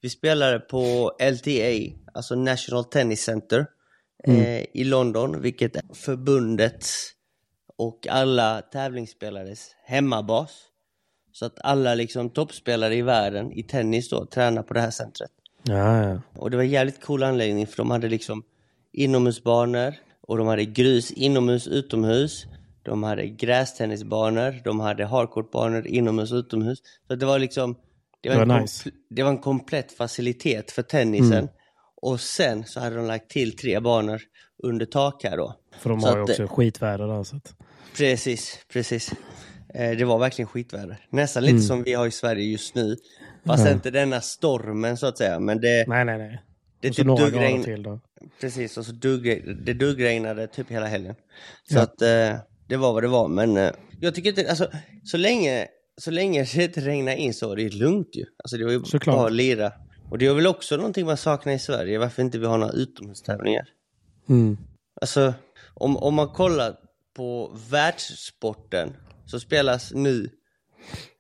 Speaker 2: Vi spelade på LTA, alltså National Tennis Center eh, i London, vilket är förbundets och alla tävlingsspelares hemmabas. Så att alla liksom toppspelare i världen i tennis då tränar på det här centret.
Speaker 1: Ja, ja.
Speaker 2: Och det var en jävligt cool anläggning för de hade liksom inomhusbanor och de hade grus inomhus, utomhus. De hade grästennisbanor, de hade hardcourtbanor inomhus, utomhus. Så det var liksom det var,
Speaker 1: Det var
Speaker 2: en,
Speaker 1: nice.
Speaker 2: det var en komplett facilitet för tennisen. Och sen så hade de lagt till tre banor under tak här då.
Speaker 1: För de
Speaker 2: Så
Speaker 1: har ju
Speaker 2: att,
Speaker 1: också skitväder där. Så att...
Speaker 2: Precis, precis. Eh, det var verkligen skitväder. Nästan lite som vi har i Sverige just nu. Fast inte denna stormen så att säga. Men det,
Speaker 1: Nej, nej, nej.
Speaker 2: det
Speaker 1: Och så
Speaker 2: typ
Speaker 1: några
Speaker 2: duggregn,
Speaker 1: till då.
Speaker 2: Precis, och så dugg, det duggregnade typ hela helgen. Så
Speaker 1: Ja.
Speaker 2: att eh, det var vad det var. Men eh, jag tycker inte, alltså så länge, så länge det inte regnar in så är det lugnt ju. Alltså det var ju
Speaker 1: Såklart.
Speaker 2: bara att lira. Och det är väl också någonting man saknar i Sverige, varför inte vi har några utomhustävlingar.
Speaker 1: Mm.
Speaker 2: Alltså, om, om man kollar på världssporten så spelas nu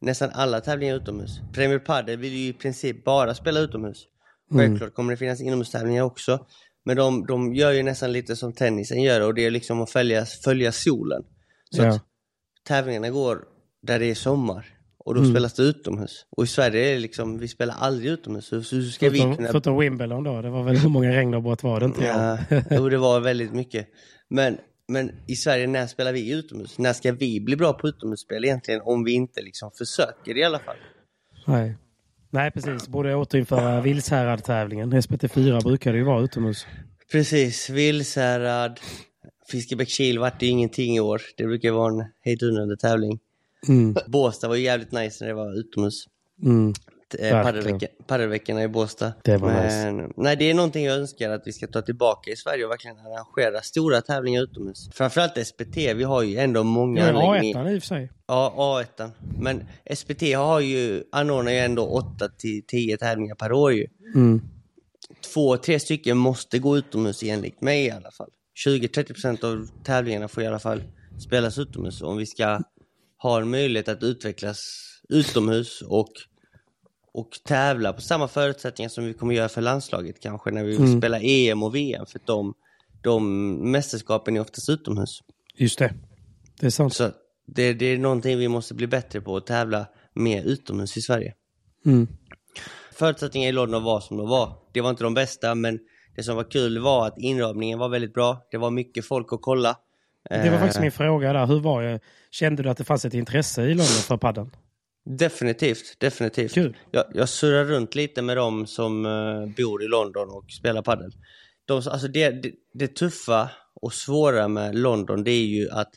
Speaker 2: nästan alla tävlingar utomhus. Premier Padel vill ju i princip bara spela utomhus. Självklart kommer det finnas inomhustävlingar också. Men de, de gör ju nästan lite som tennisen gör och det är liksom att följa, följa solen. Så
Speaker 1: Ja.
Speaker 2: att tävlingarna går där det är sommar och då
Speaker 1: Mm.
Speaker 2: spelas det utomhus. Och i Sverige är det liksom, vi spelar aldrig utomhus. Så så hur ska vi
Speaker 1: Förutom,
Speaker 2: kunna
Speaker 1: förutom Wimbledon då. Det var väl hur många regnavbrott var det inte?
Speaker 2: Ja, jo, det var väldigt mycket. Men, men i Sverige, när spelar vi utomhus? När ska vi bli bra på utomhusspel egentligen? Om vi inte liksom försöker i alla fall.
Speaker 1: Nej. Nej, precis. Borde återinföra Vilshärad-tävlingen. SPT4 brukar det ju vara utomhus.
Speaker 2: Precis, Vilshärad, Fiskebäckskil vart det ingenting i år. Det brukar vara en hejdundrande tävling.
Speaker 1: Mm.
Speaker 2: Båstad var ju jävligt nice när det var utomhus.
Speaker 1: Mm.
Speaker 2: Eh, Paddelveckorna i Båstad.
Speaker 1: Det var
Speaker 2: Men, Nej, det är någonting jag önskar att vi ska ta tillbaka i Sverige och verkligen arrangera stora tävlingar utomhus. Framförallt SPT, vi har ju ändå många
Speaker 1: Ja,
Speaker 2: anläggningar.
Speaker 1: A1 i och för sig.
Speaker 2: Ja, A1. Men SPT har ju, anordnar ju ändå 8 till 10 tävlingar per år ju.
Speaker 1: Mm.
Speaker 2: Två, tre stycken måste gå utomhus enligt mig i alla fall. 20-30% av tävlingarna får i alla fall spelas utomhus om vi ska ha en möjlighet att utvecklas utomhus och, och tävla på samma förutsättningar som vi kommer göra för landslaget kanske när vi
Speaker 1: Mm.
Speaker 2: spelar EM och VM för de, de mästerskapen är oftast utomhus.
Speaker 1: Just det. Det är sant.
Speaker 2: Så det, det är någonting vi måste bli bättre på, att tävla mer utomhus i Sverige.
Speaker 1: Mm.
Speaker 2: Förutsättningarna i London var som de var. Det var inte de bästa, men det som var kul var att inramningen var väldigt bra. Det var mycket folk att kolla.
Speaker 1: Det var faktiskt
Speaker 2: Eh,
Speaker 1: min fråga där. Hur var det? Kände du att det fanns ett intresse i London för padden?
Speaker 2: Definitivt, definitivt.
Speaker 1: Kul.
Speaker 2: Jag, jag surrar runt lite med dem som eh, bor i London och spelar padel. De, alltså det, det, det tuffa och svåra med London det är ju att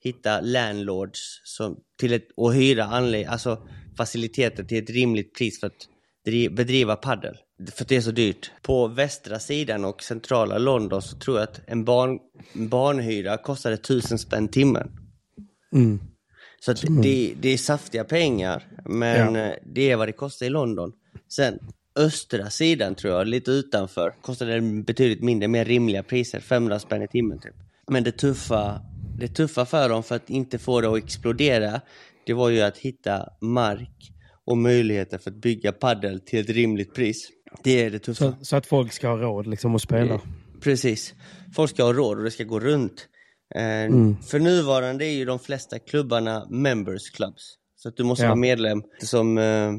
Speaker 2: hitta landlords som, till ett, och hyra anlä- alltså faciliteter till ett rimligt pris för att dri, bedriva paddel. För att det är så dyrt. På västra sidan och centrala London så tror jag att en barn, barnhyra kostade tusen spänn timmen.
Speaker 1: Mm.
Speaker 2: Så att det, det är saftiga pengar, men
Speaker 1: Ja.
Speaker 2: eh, det är vad det kostar i London. Sen östra sidan tror jag, lite utanför, kostade det betydligt mindre, mer rimliga priser, 500 spänn i timmen typ. Men det tuffa, det tuffa för dem för att inte få det att explodera, det var ju att hitta mark och möjligheter för att bygga paddel till ett rimligt pris. Det är det tuffa.
Speaker 1: Så, så att folk ska ha råd liksom att spela.
Speaker 2: Precis. Folk ska ha råd och det ska gå runt. Eh,
Speaker 1: Mm.
Speaker 2: För nuvarande är ju de flesta klubbarna members clubs. Så att du måste
Speaker 1: Ja.
Speaker 2: vara medlem som, eh,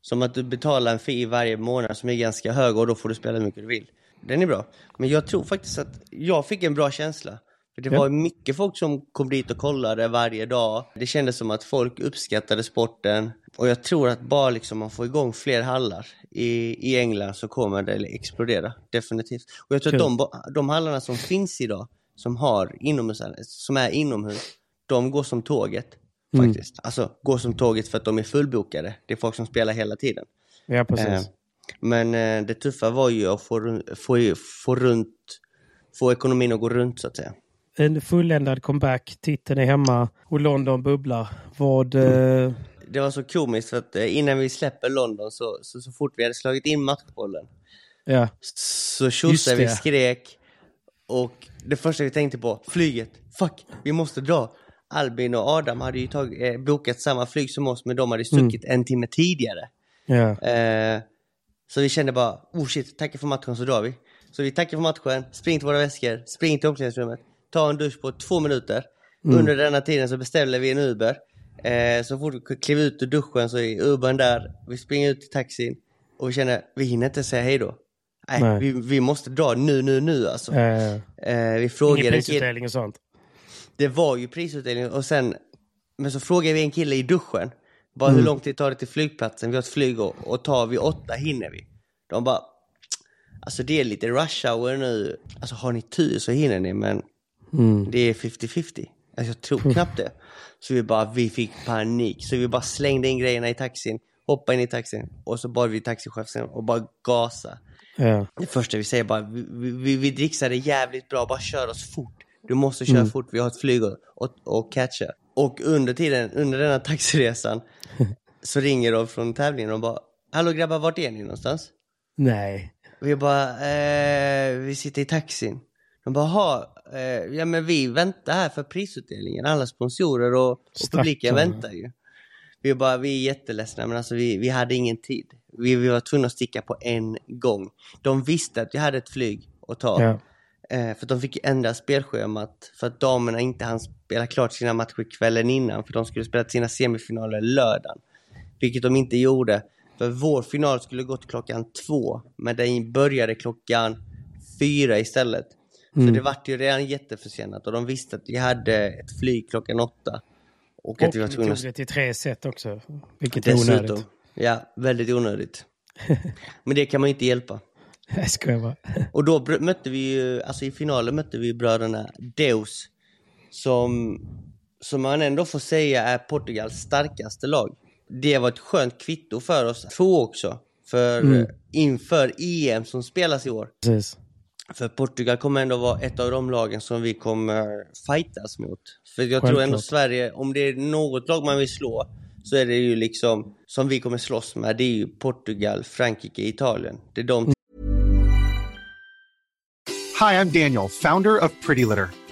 Speaker 2: som att du betalar en fee varje månad som är ganska hög och då får du spela hur mycket du vill. Den är bra. Men jag tror faktiskt att jag fick en bra känsla. För det
Speaker 1: Ja.
Speaker 2: var mycket folk som kom dit och kollade varje dag. Det kändes som att folk uppskattade sporten. Och jag tror att bara liksom man får igång fler hallar i, i England så kommer det explodera. Definitivt. Och jag tror
Speaker 1: Kul.
Speaker 2: att de, de hallarna som finns idag, som, har inomhus, som är inomhus, de går som tåget.
Speaker 1: Mm.
Speaker 2: Faktiskt. Alltså går som tåget för att de är fullbokade. Det är folk som spelar hela tiden.
Speaker 1: Ja, precis.
Speaker 2: Eh, Men eh, det tuffa var ju att få, få, få runt, få ekonomin att gå runt så att säga.
Speaker 1: En fulländad comeback, titeln är hemma och London bubblar. Vad... eh,
Speaker 2: Det var så komiskt för att eh, innan vi släpper London så, så, så fort vi hade slagit in matchbollen
Speaker 1: ja.
Speaker 2: så tjosade vi skrek och det första vi tänkte på, flyget, fuck, vi måste dra. Albin och Adam hade ju tag, eh, bokat samma flyg som oss men de hade stuckit en timme tidigare.
Speaker 1: Ja.
Speaker 2: Eh, så vi kände bara, oh shit, tacka för matchen så drar vi. Så vi tackar för matchen, spring till våra väskor, spring till omklädningsrummet, ta en dusch på två minuter. Under denna tiden så beställde vi en Uber. Eh, så fort vi klev ut ur duschen så är Ubern där, vi springer ut till taxin och vi känner, vi hinner inte säga hej då. Nej,
Speaker 1: Nej.
Speaker 2: Vi, vi måste dra nu, nu, nu alltså.
Speaker 1: Eh,
Speaker 2: Eh, vi
Speaker 1: ingen
Speaker 2: frågade en kille,
Speaker 1: prisutdelning och sånt.
Speaker 2: det var ju prisutdelning och sen, men så frågade vi en kille i duschen, bara
Speaker 1: Mm.
Speaker 2: hur lång tid tar det till flygplatsen? Vi har ett flyg och, och tar vi åtta hinner vi. De bara, alltså det är lite rush hour nu, alltså har ni tur så hinner ni men
Speaker 1: Mm.
Speaker 2: det är 50-50. Alltså, jag tror knappt det. Så vi bara, vi fick panik. Så vi bara slängde in grejerna i taxin, hoppade in i taxin och så bad vi taxichauffören och bara gasa.
Speaker 1: Ja.
Speaker 2: Det första vi säger bara, vi, vi, vi dricksade jävligt bra, bara kör oss fort. Du måste köra fort, vi har ett flyg och, och, och catcha. Och under tiden, under den här taxiresan, så ringer de från tävlingen och bara, hallå grabbar, vart är ni någonstans?
Speaker 1: Nej.
Speaker 2: Vi bara, eh, vi sitter i taxin. De bara, ha, eh, ja men vi väntar här för prisutdelningen, alla sponsorer och, och publiken väntar ju. Vi bara, vi är jätteledsna men alltså vi, vi hade ingen tid. Vi, vi var tvungna att sticka på en gång. De visste att vi hade ett flyg att ta.
Speaker 1: Ja.
Speaker 2: Eh, för de fick ändra spelschemat för att damerna inte hann spela klart sina matcher kvällen innan för de skulle spela sina semifinaler lördagen. Vilket de inte gjorde. För vår final skulle gått klockan två men den började klockan fyra istället. Så det vart ju redan jätteförsenat och de visste att vi hade ett flyg klockan åtta. Och att
Speaker 1: Och
Speaker 2: vi var tvungna
Speaker 1: tog det till tre set också. Vilket är
Speaker 2: Dessutom.
Speaker 1: onödigt.
Speaker 2: Ja, väldigt onödigt. Men det kan man ju inte hjälpa.
Speaker 1: Jag skojar bara.
Speaker 2: Och då mötte vi ju, alltså i finalen mötte vi bröderna Deus. Som, som man ändå får säga är Portugals starkaste lag. Det var ett skönt kvitto för oss två också. För
Speaker 1: Mm.
Speaker 2: inför EM som spelas i år.
Speaker 1: Precis.
Speaker 2: För Portugal kommer ändå vara ett av de lagen som vi kommer fightas mot. För jag tror ändå
Speaker 1: Självklart.
Speaker 2: Sverige, om det är något lag man vill slå, så är det ju liksom, som vi kommer slåss med, det är ju Portugal, Frankrike, Italien. Det är de
Speaker 3: Hi, I'm Daniel, founder of Pretty Litter.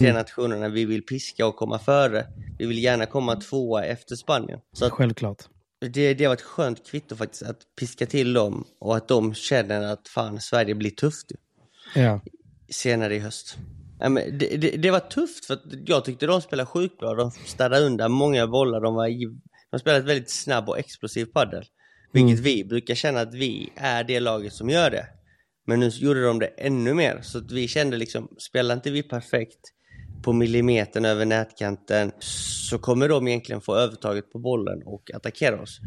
Speaker 2: Tre nationerna vi vill piska och komma före. Vi vill gärna komma tvåa efter Spanien. Så att
Speaker 1: Självklart.
Speaker 2: det, det var ett skönt kvitto faktiskt, att piska till dem och att de känner att fan, Sverige blir tufft
Speaker 1: Ja.
Speaker 2: senare i höst. Det, det, det var tufft för att jag tyckte de spelade sjukt bra. De städade undan många bollar. De, var, de spelade ett väldigt snabb och explosiv padel. Vilket vi brukar känna att vi är det laget som gör det. Men nu gjorde de det ännu mer. Så att vi kände liksom, spelar inte vi perfekt på millimetern över nätkanten så kommer de egentligen få övertaget på bollen och attackera oss.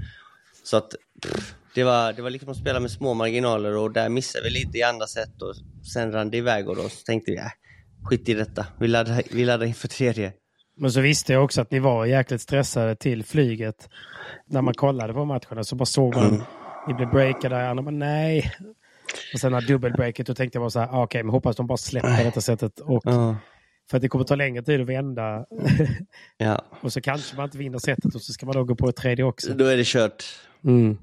Speaker 2: Så att pff, det var, det var liksom att spela med små marginaler och där missade vi lite i andra set och sen rann det iväg och då så tänkte vi, äh, skit i detta, vi laddar, vi laddar inför tredje.
Speaker 1: Men så visste jag också att ni var jäkligt stressade till flyget. När man kollade på matcherna så bara såg man, ni blev breakade, andra bara nej. Och sen när dubbelbreaket då tänkte jag bara så här, ah, okej, men hoppas de bara släpper detta sättet. Och,
Speaker 2: Ja.
Speaker 1: För att det kommer ta längre tid att vända.
Speaker 2: Ja,
Speaker 1: och så kanske man inte vinner sättet och så ska man då gå på ett tredje också.
Speaker 2: då är det kört.
Speaker 1: Mm.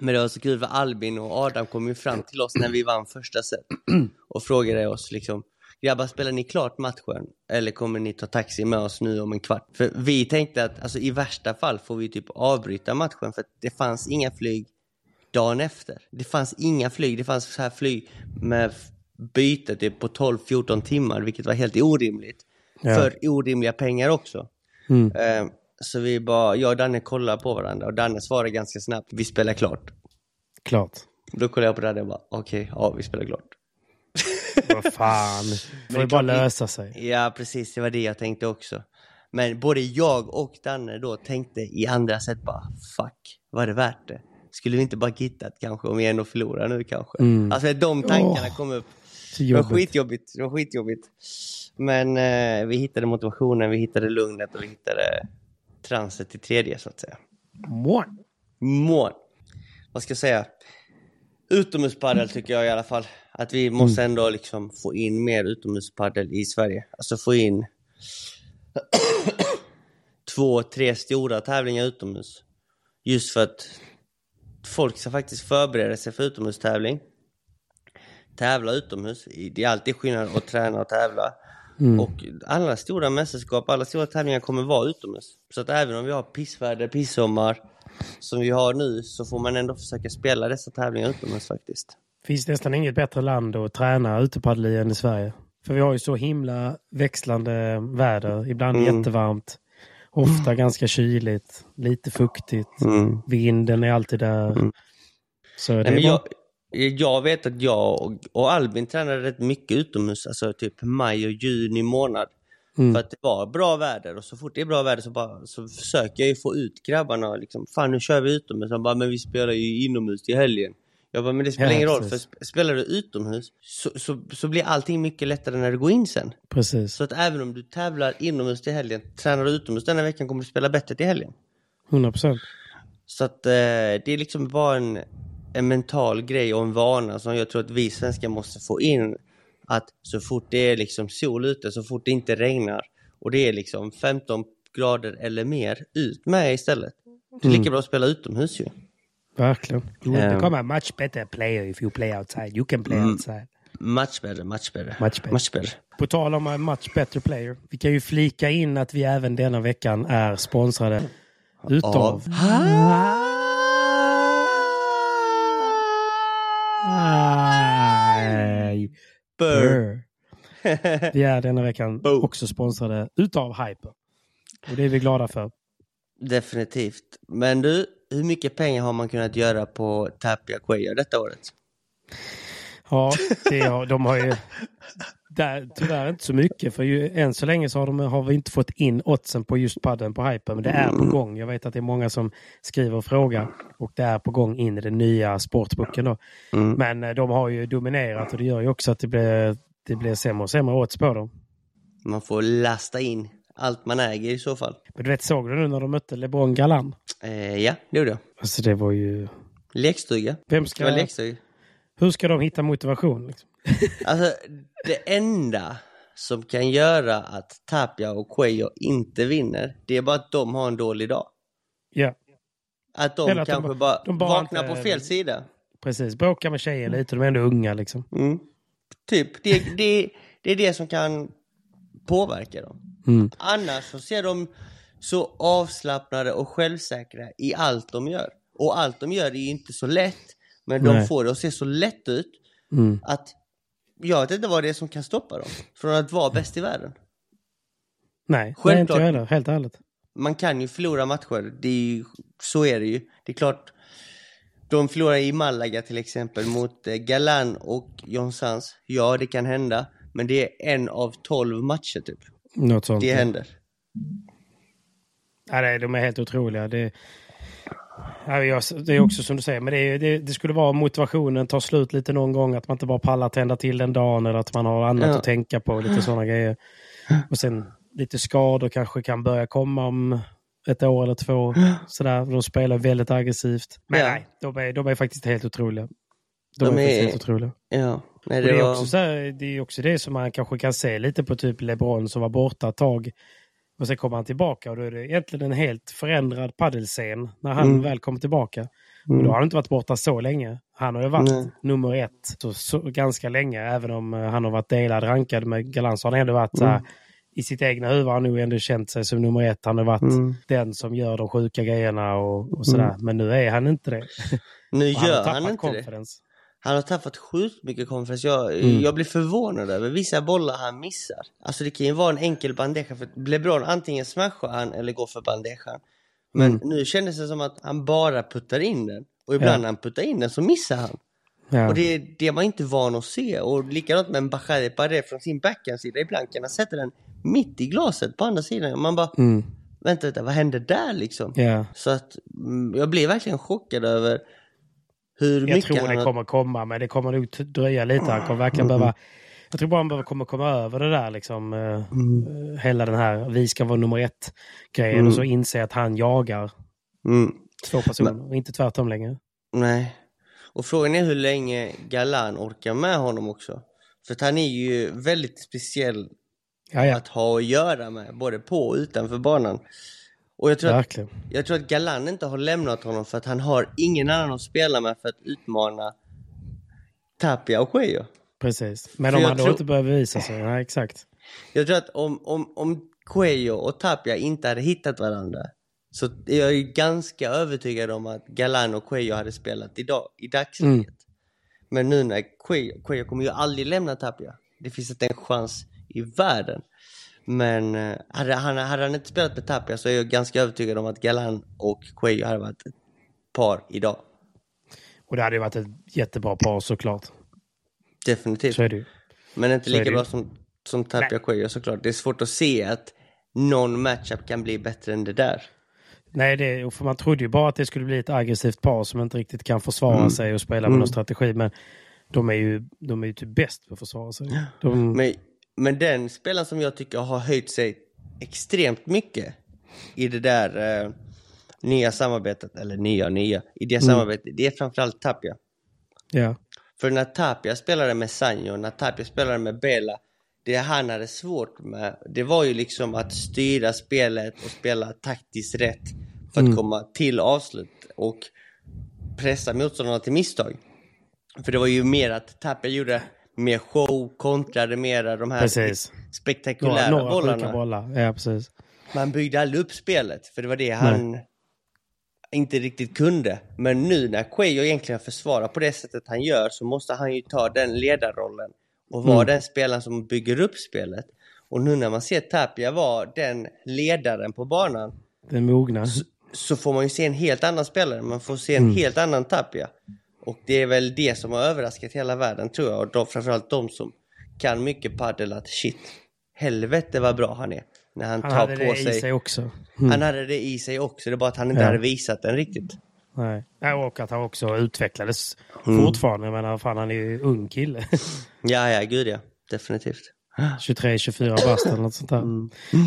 Speaker 2: Men det var så kul för Albin och Adam kom ju fram till oss när vi vann första set och frågade oss liksom Grabbar, spelar ni klart matchen? Eller kommer ni ta taxi med oss nu om en kvart? För vi tänkte att alltså, i värsta fall får vi typ avbryta matchen för att det fanns inga flyg dagen efter. Det fanns inga flyg, det fanns så här flyg med f- byte typ på 12-14 timmar, vilket var helt orimligt.
Speaker 1: Ja.
Speaker 2: För orimliga pengar också.
Speaker 1: Mm.
Speaker 2: Eh, så vi bara, jag och Danne kollade på varandra och Danne svarade ganska snabbt, vi spelar klart.
Speaker 1: Klart.
Speaker 2: Då kollade jag på Danne och bara, okej, ja vi spelar klart.
Speaker 1: Vad fan. Det får
Speaker 2: är
Speaker 1: bara lösa sig.
Speaker 2: Ja, precis, det var det jag tänkte också. Men både jag och Danne då tänkte i andra sätt bara, fuck, var det värt det? Skulle vi inte bara gittat kanske om vi ändå förlorar nu kanske?
Speaker 1: Mm.
Speaker 2: Alltså de tankarna
Speaker 1: Åh,
Speaker 2: kom upp. Det var
Speaker 1: jobbigt.
Speaker 2: skitjobbigt, det var skitjobbigt. Men eh, vi hittade motivationen, vi hittade lugnet och vi hittade transet till tredje så att säga.
Speaker 1: Mån.
Speaker 2: Mål. Vad ska jag säga? Utomhuspadel tycker jag i alla fall. Att vi måste ändå liksom få in mer utomhuspadel i Sverige. Alltså få in två, tre stora tävlingar utomhus. Just för att folk ska faktiskt förbereda sig för utomhustävling. Tävla utomhus. Det är alltid skillnad att träna och tävla.
Speaker 1: Mm.
Speaker 2: Och alla stora mästerskap, alla stora tävlingar kommer vara utomhus. Så att även om vi har pissväder, pissommar som vi har nu så får man ändå försöka spela dessa tävlingar utomhus faktiskt.
Speaker 1: finns nästan inget bättre land att träna utepaddel i än i Sverige. För vi har ju så himla växlande väder. Ibland
Speaker 2: Mm.
Speaker 1: jättevarmt. Ofta ganska kyligt. Lite fuktigt.
Speaker 2: Mm.
Speaker 1: Vinden är alltid där. Så det
Speaker 2: Nej,
Speaker 1: är
Speaker 2: jag, jag vet att jag och, Albin tränade rätt mycket utomhus, alltså typ maj och juni månad.
Speaker 1: Mm.
Speaker 2: För att det var bra väder och så fort det är bra väder så, bara, så försöker jag ju få ut grabbarna liksom, fan nu kör vi utomhus. Han bara, men vi spelar ju inomhus till helgen. Jag bara, men det spelar
Speaker 1: Ja,
Speaker 2: ingen roll för
Speaker 1: precis.
Speaker 2: sp- spelar du utomhus så, så, så blir allting mycket lättare när du går in sen.
Speaker 1: Precis.
Speaker 2: Så att även om du tävlar inomhus till helgen, tränar du utomhus denna veckan kommer du spela bättre till helgen.
Speaker 1: 100 procent.
Speaker 2: Så att eh, det är liksom bara en, en mental grej och en vana som jag tror att vi svenskar måste få in. Att så fort det är liksom sol ute, så fort det inte regnar och det är liksom 15 grader eller mer, ut med istället. Det är lika bra att spela utomhus ju.
Speaker 1: Verkligen. You will
Speaker 2: Um,
Speaker 1: become a much better player if you play outside. You can play
Speaker 2: Mm.
Speaker 1: outside.
Speaker 2: Much better, much better.
Speaker 1: Much better.
Speaker 2: Much better.
Speaker 1: På tal om a much better player. Vi kan ju flika in att vi även denna veckan är sponsrade utav... Nej.
Speaker 2: Burr.
Speaker 1: Vi är denna veckan
Speaker 2: Boom.
Speaker 1: också sponsrade utav Hyper. Och det är vi glada för.
Speaker 2: Definitivt. Men du, hur mycket pengar har man kunnat göra på Tapia Quayo detta året?
Speaker 1: Ja, det de har ju där, tyvärr inte så mycket. För ju, än så länge så har, de, har vi inte fått in oddsen på just padden på Hyper. Men det är på gång. Jag vet att det är många som skriver och frågar. Och det är på gång in i den nya sportboken. Då.
Speaker 2: Mm.
Speaker 1: Men eh, de har ju dominerat och det gör ju också att det blir, det blir sämre och sämre odds på dem.
Speaker 2: Man får lasta in allt man äger i så fall.
Speaker 1: Men du vet, såg du nu när de mötte LeBron Galan?
Speaker 2: Eh, ja, det gjorde jag.
Speaker 1: Alltså det var ju...
Speaker 2: Lekstuga.
Speaker 1: Vem
Speaker 2: Det
Speaker 1: ska...
Speaker 2: var lekstuga.
Speaker 1: Hur ska de hitta motivation? Liksom?
Speaker 2: Alltså, det enda som kan göra att Tapia och Cuello inte vinner, det är bara att de har en dålig dag.
Speaker 1: Ja,
Speaker 2: Att de
Speaker 1: Eller att de
Speaker 2: kanske
Speaker 1: bara- de bara
Speaker 2: vaknar
Speaker 1: inte-
Speaker 2: på fel sida.
Speaker 1: precis. Bråka med tjejer lite. De är ändå unga liksom.
Speaker 2: Mm. Typ, det, det, det är det som kan påverka dem.
Speaker 1: Mm.
Speaker 2: Annars så ser de så avslappnade och självsäkra i allt de gör. Och allt de gör är ju inte så lätt, men de
Speaker 1: Nej.
Speaker 2: får det att se så lätt ut
Speaker 1: Mm.
Speaker 2: att jag vet inte vad det är som kan stoppa dem från att vara bäst i världen.
Speaker 1: Nej, det är inte
Speaker 2: Självklart.
Speaker 1: jag heller. Helt ärligt.
Speaker 2: Man kan ju förlora matcher, det är ju, så är det ju. Det är klart, de förlorar i Malaga till exempel mot eh, Galan och John Sans. Ja, det kan hända, men det är en av tolv matcher typ.
Speaker 1: Något sånt.
Speaker 2: Det händer.
Speaker 1: Ja, de är helt otroliga. Det, det är också som du säger, men det, är- det, det skulle vara motivationen tar slut lite någon gång. Att man inte bara pallar tända till den dagen eller att man har annat
Speaker 2: Ja.
Speaker 1: att tänka på. Lite sådana grejer. Och sen lite skador kanske kan börja komma om ett år eller två. Sådär. De spelar väldigt aggressivt. Men
Speaker 2: Ja.
Speaker 1: nej, de är, de är faktiskt helt otroliga. De,
Speaker 2: De
Speaker 1: är,
Speaker 2: är-
Speaker 1: helt otroliga.
Speaker 2: Ja, nej, det,
Speaker 1: det, är
Speaker 2: var...
Speaker 1: också så här, det är också det som man kanske kan se lite på typ LeBron som var borta ett tag. Och sen kommer han tillbaka och då är det egentligen en helt förändrad paddelscen när han
Speaker 2: Mm.
Speaker 1: väl kommer tillbaka. Och då har han inte varit borta så länge. Han har ju varit
Speaker 2: Nej.
Speaker 1: nummer ett så, så, ganska länge. Även om eh, han har varit delad rankad med Galan så har han ändå varit så här,
Speaker 2: Mm.
Speaker 1: i sitt egna huvud har han nog ändå känt sig som nummer ett. Han har varit
Speaker 2: Mm.
Speaker 1: den som gör de sjuka grejerna och, och sådär. Men nu är han inte det.
Speaker 2: Nu
Speaker 1: han
Speaker 2: gör
Speaker 1: tappat
Speaker 2: han inte det. Han har tappat sjukt mycket confidence. Jag,
Speaker 1: Mm.
Speaker 2: jag blir förvånad över vissa bollar han missar. Alltså det kan ju vara en enkel bandeja för LeBron antingen smashar han eller går för bandejan. Men
Speaker 1: Mm.
Speaker 2: nu kändes det som att han bara puttar in den. Och ibland
Speaker 1: Ja.
Speaker 2: när han puttar in den så missar han.
Speaker 1: Ja.
Speaker 2: Och det, det är man inte van att se. Och likadant med en Bajade Paré från sin backhandsida i blanken. Han sätter den mitt i glaset på andra sidan. Man bara,
Speaker 1: Mm.
Speaker 2: vänta, vänta vad hände där liksom?
Speaker 1: Ja.
Speaker 2: Så att mm, jag blev verkligen chockad över hur
Speaker 1: Jag
Speaker 2: mycket
Speaker 1: tror det kommer komma, men det kommer nog dröja lite. Han kommer verkligen behöva... Jag tror bara han behöver komma, komma över det där liksom. eh, eh, Hela den här vi ska vara nummer ett grejen
Speaker 2: Mm.
Speaker 1: och så inse att han jagar
Speaker 2: Mm.
Speaker 1: två personer och inte tvärtom längre.
Speaker 2: Nej. Och frågan är hur länge Galan orkar med honom också. För att han är ju väldigt speciell
Speaker 1: Ja, ja.
Speaker 2: att ha att göra med, både på och utanför banan. Och jag tror, att, jag tror att Galan inte har lämnat honom för att han har ingen annan att spela med för att utmana Tapia och Cuello.
Speaker 1: Precis. Men
Speaker 2: För
Speaker 1: om han då
Speaker 2: tror-
Speaker 1: inte börjar bevisa sig. Nej, exakt.
Speaker 2: Jag tror att om, om, om Cuello och Tapia inte hade hittat varandra så är jag ju ganska övertygad om att Galan och Cuello hade spelat idag, i dagsläget.
Speaker 1: Mm.
Speaker 2: Men nu när Cuello, Cuello kommer ju aldrig lämna Tapia. Det finns inte en chans i världen. Men eh, hade han, hade han inte spelat med Tapia så är jag ganska övertygad om att Galan och Cuello hade varit ett par idag.
Speaker 1: Och det hade ju varit ett jättebra par såklart.
Speaker 2: Definitivt.
Speaker 1: Så är det ju.
Speaker 2: Men inte
Speaker 1: Så
Speaker 2: lika bra som, som Tapia
Speaker 1: Nej.
Speaker 2: Cuello såklart. Det är svårt att se att någon matchup kan bli bättre än det där.
Speaker 1: Nej, det, för man trodde ju bara att det skulle bli ett aggressivt par som inte riktigt kan försvara
Speaker 2: Mm.
Speaker 1: sig och spela med någon strategi. Men de är ju, de är ju typ bäst på att försvara sig. De,
Speaker 2: Men, men den spelaren som jag tycker har höjt sig extremt mycket i det där eh, nya samarbetet, eller nya nya, i det samarbetet, det är framförallt Tapia.
Speaker 1: ja.
Speaker 2: För när Tapia spelade med Sanjo, när Tapia spelade med Bela, det han hade svårt med, det var ju liksom att styra spelet och spela taktiskt rätt för att komma till avslut och pressa motståndarna till misstag. För det var ju mer att Tapia gjorde mer show, kontrade mera de här
Speaker 1: Precis.
Speaker 2: spektakulära
Speaker 1: Några, några
Speaker 2: bollarna.
Speaker 1: bollar. Ja, precis.
Speaker 2: Man byggde aldrig upp spelet, för det var det han inte riktigt kunde. Men nu när Cuello egentligen försvarar på det sättet han gör så måste han ju ta den ledarrollen och vara den spelaren som bygger upp spelet. Och nu när man ser Tapia vara den ledaren på banan
Speaker 1: Den mogna.
Speaker 2: så får man ju se en helt annan spelare. Man får se en helt annan Tapia. Och det är väl det som har överraskat hela världen tror jag. Och då, framförallt de som kan mycket padel att shit, helvete vad bra han är. När han,
Speaker 1: Han
Speaker 2: tar
Speaker 1: hade
Speaker 2: på
Speaker 1: det
Speaker 2: sig.
Speaker 1: i sig också.
Speaker 2: Han hade det i sig också, det är bara att han inte
Speaker 1: Ja.
Speaker 2: hade visat den riktigt.
Speaker 1: Nej. Och att han också utvecklades
Speaker 2: Mm.
Speaker 1: fortfarande. Jag menar, fan han är ju ung kille.
Speaker 2: Ja, ja, gud ja. Definitivt.
Speaker 1: 23-24 bast eller något sånt där.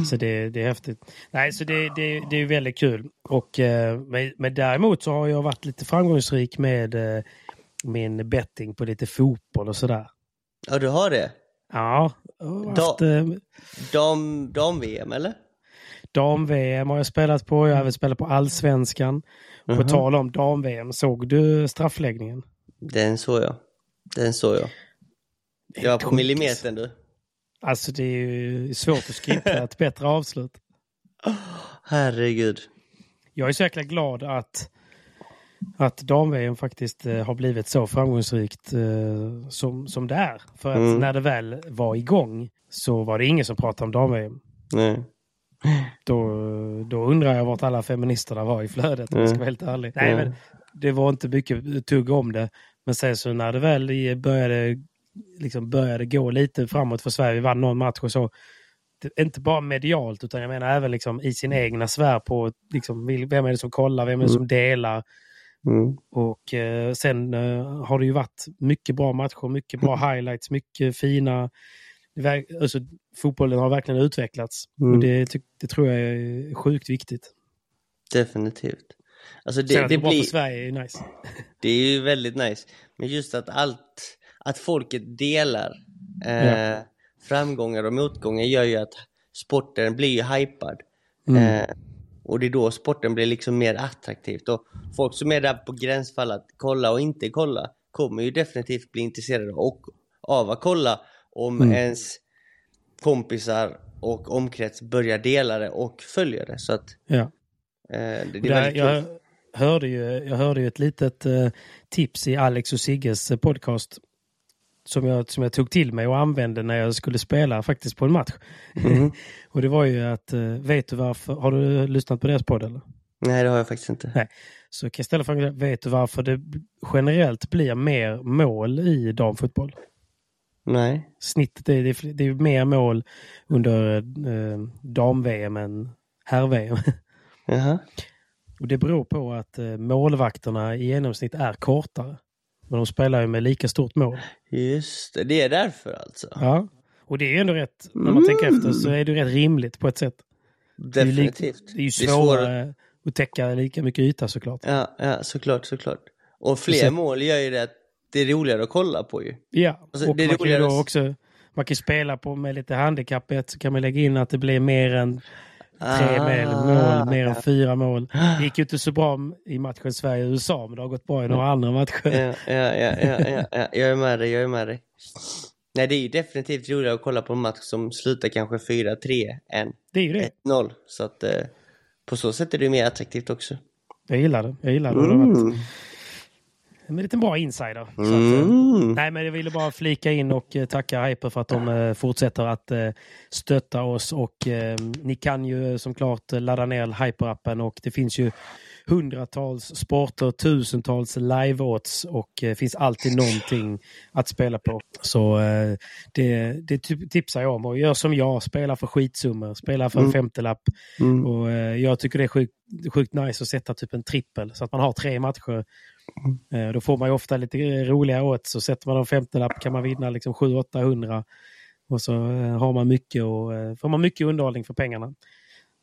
Speaker 1: Så det, det är häftigt. Nej, så det, det, det är väldigt kul. Och, eh, men, men däremot så har jag varit lite framgångsrik med eh, min betting på lite fotboll och sådär.
Speaker 2: Ja, du har det?
Speaker 1: Ja, haft, eh,
Speaker 2: Dam, dam-VM eller?
Speaker 1: dam-VM har jag spelat på. Jag har även spelat på allsvenskan. På tal om dam-VM, såg du straffläggningen?
Speaker 2: Den såg jag. Den såg jag. Det var på millimetern du.
Speaker 1: Alltså det är ju svårt att skriva ett bättre avslut.
Speaker 2: Herregud.
Speaker 1: Jag är så jäkla glad att, att dam-VM faktiskt eh, har blivit så framgångsrikt eh, som, som det är. För att
Speaker 2: Mm.
Speaker 1: när det väl var igång så var det ingen som pratade om dam-VM.
Speaker 2: Nej.
Speaker 1: Då, då undrar jag vart alla feministerna var i flödet om jag ska vara helt ärlig. Nej,
Speaker 2: Mm.
Speaker 1: men det var inte mycket tugg om det. Men sen så när det väl började, liksom började gå lite framåt för Sverige, vi vann någon match och så. Det, inte bara medialt utan jag menar även liksom i sin egna sfär på liksom, vem är det som kollar, vem är det som delar.
Speaker 2: Mm.
Speaker 1: Och eh, sen eh, har det ju varit mycket bra matcher, mycket bra highlights, mycket fina... Alltså, fotbollen har verkligen utvecklats.
Speaker 2: Mm.
Speaker 1: Och det, det tror jag är sjukt viktigt.
Speaker 2: Definitivt. Alltså
Speaker 1: Sen
Speaker 2: det,
Speaker 1: att
Speaker 2: det,
Speaker 1: det bra för
Speaker 2: blir,
Speaker 1: Sverige är ju nice.
Speaker 2: det är ju väldigt nice. Men just att allt, att folket delar eh,
Speaker 1: Ja.
Speaker 2: framgångar och motgångar gör ju att sporten blir ju hypad.
Speaker 1: Mm.
Speaker 2: Eh, och det är då sporten blir liksom mer attraktivt. Och folk som är där på gränsfall att kolla och inte kolla kommer ju definitivt bli intresserade och, av att kolla om
Speaker 1: Mm.
Speaker 2: ens kompisar och omkrets börjar dela det och följa det. Så att
Speaker 1: Ja.
Speaker 2: eh, det, det är
Speaker 1: Där, jag, hörde ju, jag hörde ju ett litet eh, tips i Alex och Sigges eh, podcast som jag, som jag tog till mig och använde när jag skulle spela faktiskt på en match.
Speaker 2: Mhm.
Speaker 1: och det var ju att, eh, vet du varför, har du lyssnat på deras podd eller?
Speaker 2: Nej, det har jag faktiskt inte.
Speaker 1: Nej. Så ställa frågan, vet du varför det generellt blir mer mål i damfotboll?
Speaker 2: Nej.
Speaker 1: Snittet är, det är, det är mer mål under eh, dam-VM än herr-VM.
Speaker 2: Jaha.
Speaker 1: Och det beror på att eh, målvakterna i genomsnitt är kortare. Men de spelar ju med lika stort mål.
Speaker 2: Just det, det är därför alltså.
Speaker 1: Ja. Och det är ju ändå rätt, när man tänker efter så är det rätt rimligt på ett sätt. Det är ju,
Speaker 2: Definitivt.
Speaker 1: det är ju
Speaker 2: Det är
Speaker 1: svårare att täcka lika mycket yta såklart.
Speaker 2: Ja, ja, såklart, såklart. Och fler
Speaker 1: Precis.
Speaker 2: mål gör ju det att det är roligare att kolla på ju.
Speaker 1: Ja,
Speaker 2: Alltså,
Speaker 1: och
Speaker 2: det är
Speaker 1: man kan ju då också, man kan spela på med lite handikappet så kan man lägga in att det blir mer än tre
Speaker 2: Ah.
Speaker 1: mål, mer än fyra mål. Det gick ju inte så bra i matchen Sverige-USA, men det har gått bra i några andra matcher.
Speaker 2: Ja, ja, ja, ja, ja, ja. Jag är med dig, jag är med dig. Nej, det är ju definitivt roligare att kolla på en match som slutar kanske 4-3 än
Speaker 1: Det är ju det.
Speaker 2: 1-0. Så att eh, på så sätt är det mer attraktivt också.
Speaker 1: Jag gillar det. Jag gillar det. varit en liten bra insider. Så att, eh,
Speaker 2: Mm.
Speaker 1: nej, men jag ville bara flika in och eh, tacka Hyper för att de eh, fortsätter att stötta oss. Och Ni kan ju som klart ladda ner Hyper-appen och det finns ju hundratals sporter, tusentals live-odds och det finns alltid någonting att spela på. Så det, det typ- tipsar jag om. Och gör som jag, spela för skitsummor, spela för en femtelapp.
Speaker 2: Mm.
Speaker 1: Och, jag tycker det är sjukt, sjukt nice att sätta typ en trippel så att man har tre matcher. Eh, då får man ju ofta lite roliga odds. Så sätter man en femtelapp kan man vinna liksom 700-800. Och så eh, har man mycket och eh, får man mycket underhållning för pengarna.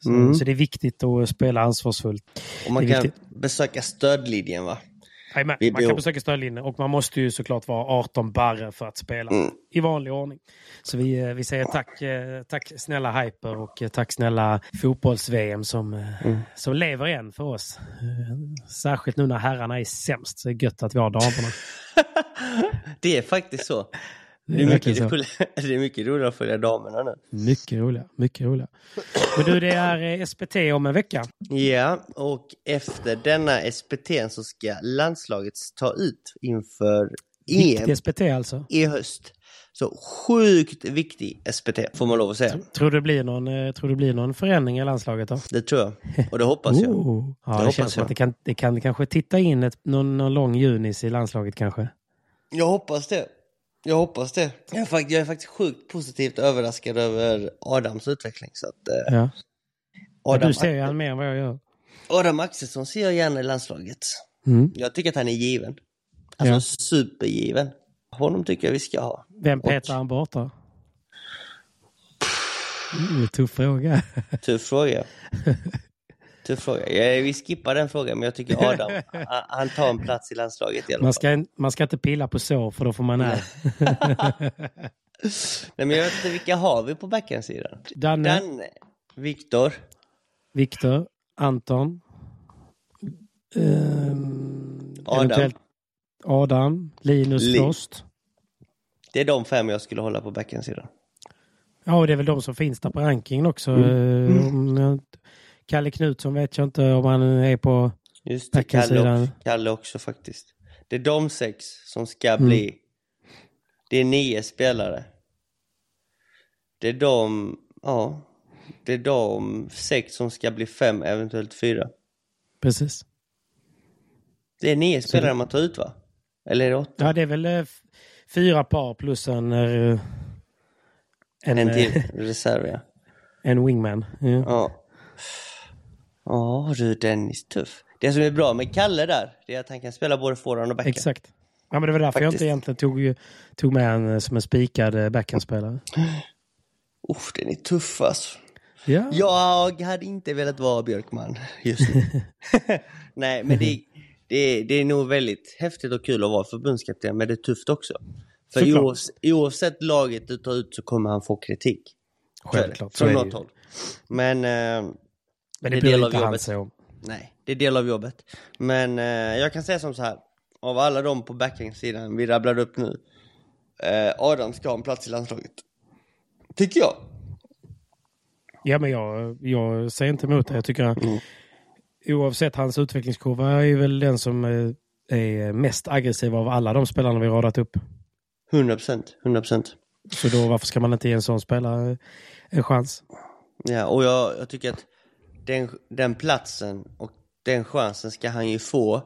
Speaker 1: Så,
Speaker 2: Mm.
Speaker 1: så det är viktigt att spela ansvarsfullt.
Speaker 2: Och man kan
Speaker 1: viktigt.
Speaker 2: besöka stödlinjen va?
Speaker 1: Man kan
Speaker 2: bor-
Speaker 1: besöka stödlinjen och man måste ju såklart vara 18 barre för att spela
Speaker 2: Mm.
Speaker 1: i vanlig ordning. Så vi, eh, vi säger tack, eh, tack snälla Hyper och eh, tack snälla fotbolls-VM som,
Speaker 2: Mm.
Speaker 1: som lever igen för oss. Särskilt nu när herrarna är sämst så är det gött att vi har damerna.
Speaker 2: Det är faktiskt så.
Speaker 1: Det är
Speaker 2: Det är, mycket,
Speaker 1: så.
Speaker 2: roligare, det är mycket roligare att följa damerna nu.
Speaker 1: Mycket roliga, mycket roliga. Men du, det är eh, SPT om en vecka.
Speaker 2: Ja, och efter denna SPT så ska landslaget ta ut inför EM
Speaker 1: Viktig SPT alltså.
Speaker 2: i höst. Så sjukt viktig SPT får man lov att säga.
Speaker 1: Tror du det blir någon, eh, tror det blir någon förändring i landslaget då?
Speaker 2: Det tror jag. Och det hoppas jag.
Speaker 1: Oh. Ja, det,
Speaker 2: hoppas
Speaker 1: känns som
Speaker 2: jag.
Speaker 1: att det kan, det kan kanske titta in ett, någon, någon lång junis i landslaget kanske.
Speaker 2: Jag hoppas det. Jag hoppas det. Jag är, fakt- jag är faktiskt sjukt positivt överraskad över Adams utveckling. Så att, eh,
Speaker 1: Ja. Ja,
Speaker 2: Adam,
Speaker 1: du ser ju han mer än vad jag gör.
Speaker 2: Adam Axelsson ser jag gärna i landslaget.
Speaker 1: Mm.
Speaker 2: Jag tycker att han är given. Alltså
Speaker 1: Ja.
Speaker 2: supergiven. Honom tycker jag vi ska ha.
Speaker 1: Vem
Speaker 2: Och-
Speaker 1: petar han bort då? Mm, tuff fråga.
Speaker 2: Tuff fråga. Tuff fråga. Vi skippar den frågan, men jag tycker Adam, han- tar en plats i landslaget i alla
Speaker 1: Man
Speaker 2: fall.
Speaker 1: ska, man ska inte pilla på så för då får man är.
Speaker 2: Nej, men jag vet inte, vilka har vi på backhandsidan?
Speaker 1: Danne,
Speaker 2: Danne, Viktor,
Speaker 1: Viktor, Anton. ehm,
Speaker 2: Adam.
Speaker 1: Adam, Linus
Speaker 2: Li-
Speaker 1: Frost.
Speaker 2: Det är de fem jag skulle hålla på backhandsidan.
Speaker 1: Ja, och det är väl de som finns där på rankingen också.
Speaker 2: Mm.
Speaker 1: Eh, jag- Kalle Knutsson vet jag inte om han är på
Speaker 2: Just det, Kalle, också, Kalle också faktiskt. Det är de sex som ska
Speaker 1: Mm.
Speaker 2: bli... Det är nio spelare. Det är de... Ja. Det är de sex som ska bli fem, eventuellt fyra.
Speaker 1: Precis.
Speaker 2: Det är nio spelare man tar ut va? Eller är det åtta?
Speaker 1: Ja, det är väl eh, fyra par plus en... eh, En,
Speaker 2: En
Speaker 1: eh,
Speaker 2: till reserv ja.
Speaker 1: en wingman. Ja.
Speaker 2: Ja. Ja du Dennis, tuff. Det som är bra med Kalle där, det är att han kan spela både forehand och backhand.
Speaker 1: Exakt. Ja, men det var därför jag
Speaker 2: Faktiskt.
Speaker 1: inte egentligen tog, tog med en eh, som en spikad eh, backhandspelare.
Speaker 2: Uff, den är tuff alltså.
Speaker 1: Ja.
Speaker 2: Jag hade inte velat vara Björkman just nu. Nej, men det, det, det är nog väldigt häftigt och kul att vara förbundskapten, men det är tufft också. För
Speaker 1: Såklart.
Speaker 2: oavs, oavsett laget du tar ut så kommer han få kritik.
Speaker 1: Självklart,
Speaker 2: Från något håll. Men, eh,
Speaker 1: Men
Speaker 2: det
Speaker 1: det
Speaker 2: är
Speaker 1: blir
Speaker 2: del av
Speaker 1: inte han
Speaker 2: jobbet.
Speaker 1: så.
Speaker 2: nej, det är del av jobbet. Men eh, jag kan säga som så här, av alla de på backhandsidan vi rabblade upp nu, eh, Adam ska ha en plats i landslaget. Tycker jag.
Speaker 1: Ja, men jag, jag säger inte emot det. Jag tycker
Speaker 2: Mm.
Speaker 1: oavsett hans utvecklingskurva är väl den som eh, är mest aggressiv av alla de spelarna vi radat upp.
Speaker 2: 100 procent, 100 procent.
Speaker 1: Så då varför ska man inte ge en sån spelare en chans?
Speaker 2: Ja, och jag, jag tycker att den, den platsen och den chansen ska han ju få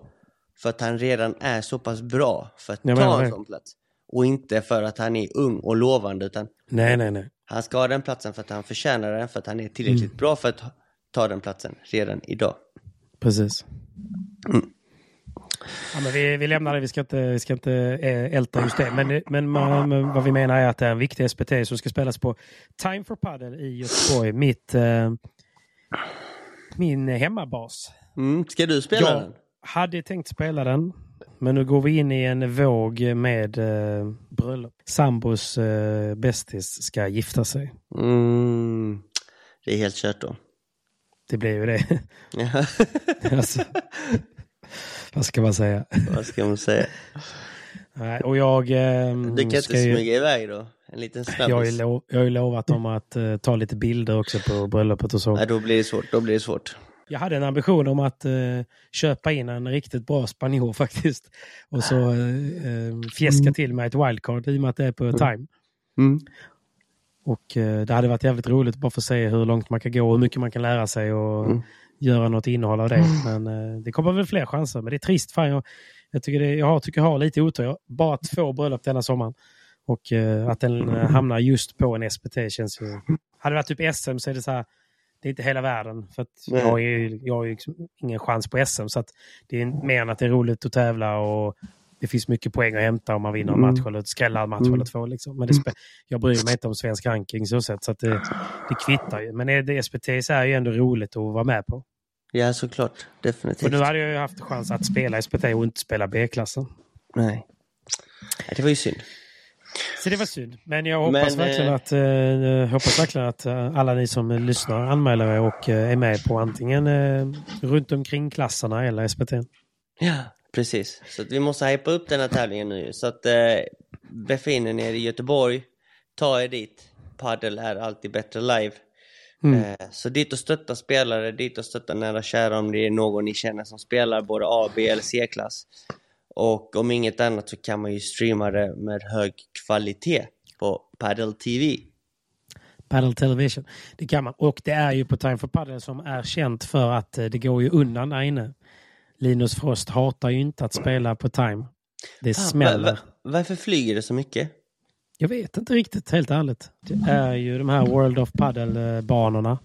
Speaker 2: för att han redan är så pass bra för att
Speaker 1: Jag menar
Speaker 2: ta en sån plats. Och inte för att han är ung och lovande utan
Speaker 1: Nej, nej, nej.
Speaker 2: han ska ha den platsen för att han förtjänar den för att han är tillräckligt
Speaker 1: Mm.
Speaker 2: bra för att ta- den platsen redan idag.
Speaker 1: Precis.
Speaker 2: Mm.
Speaker 1: Ja, men vi, vi lämnar det, vi ska inte, vi ska inte eh, älta just det. Men, men, man, men vad vi menar är att det är en viktig SPT som ska spelas på Time for Padel i Göteborg. Mitt, eh, min hemmabas.
Speaker 2: Mm. Ska du spela
Speaker 1: Jag
Speaker 2: den?
Speaker 1: hade tänkt spela den. Men nu går vi in i en våg med eh, bröllop. Sambos eh, bästis ska gifta sig.
Speaker 2: Mm. Det är helt kört då.
Speaker 1: Det blir ju det. Alltså, vad ska man säga?
Speaker 2: Vad ska man säga?
Speaker 1: Nej, och jag... Eh,
Speaker 2: Du kan inte
Speaker 1: ska ju,
Speaker 2: smyga iväg då? En liten
Speaker 1: jag, har ju
Speaker 2: snabbis?
Speaker 1: lov, jag har ju lovat dem att eh, ta lite bilder också på bröllopet och så.
Speaker 2: Nej, då blir det svårt. Då blir det svårt.
Speaker 1: Jag hade en ambition om att eh, köpa in en riktigt bra spanjor faktiskt. Och så eh, eh, fjäska till mig ett wildcard i och med att det är på time.
Speaker 2: Mm.
Speaker 1: Och eh, det hade varit jävligt roligt bara för att se hur långt man kan gå och hur mycket man kan lära sig och
Speaker 2: Mm.
Speaker 1: göra något innehåll av det. Men eh, det kommer väl fler chanser. Men det är trist. Fan, jag, jag, tycker det, jag har, tycker jag har lite otur. Jag har bara två bröllop denna sommaren. Och eh, att den eh, hamnar just på en SPT känns ju... Hade det varit typ SM så är det så här, det är inte hela världen. För jag har ju, jag har ju liksom ingen chans på SM. Så det är mer än att det är roligt att tävla och det finns mycket poäng att hämta om man vinner en match eller skrälla en match eller två. Liksom. Men jag bryr mig inte om svensk ranking så sett. Så att det, det kvittar ju. Men det SPT är ju ändå roligt att vara med på.
Speaker 2: Ja, såklart. Definitivt.
Speaker 1: nu hade jag ju haft chans att spela SPT och inte spela B-klassen.
Speaker 2: Nej, Det var ju synd.
Speaker 1: Så det var synd. Men jag hoppas
Speaker 2: Men,
Speaker 1: verkligen
Speaker 2: eh,
Speaker 1: att, eh, hoppas verkligen att eh, alla ni som lyssnar anmäler er och eh, är med på antingen eh, runt omkring klasserna eller SPT.
Speaker 2: Ja, precis. Så vi måste hypa upp den här tävlingen nu. Så att eh, befinner er i Göteborg, ta er dit. Paddel är alltid bättre live.
Speaker 1: Mm.
Speaker 2: Eh, så dit och stötta spelare, dit och stötta nära kära om det är någon ni känner som spelar både A, B eller C-klass. Och om inget annat så kan man ju streama det med hög kvalitet på Paddle TV.
Speaker 1: Paddle Television. Det kan man. Och det är ju på Time for Paddle som är känt för att eh, det går ju undan där inne. Linus Frost hatar ju inte att spela på Time. Det
Speaker 2: Fan,
Speaker 1: smäller.
Speaker 2: va- va- varför flyger det så mycket?
Speaker 1: Jag vet inte riktigt, helt ärligt. Det är ju de här World of Paddle-banorna.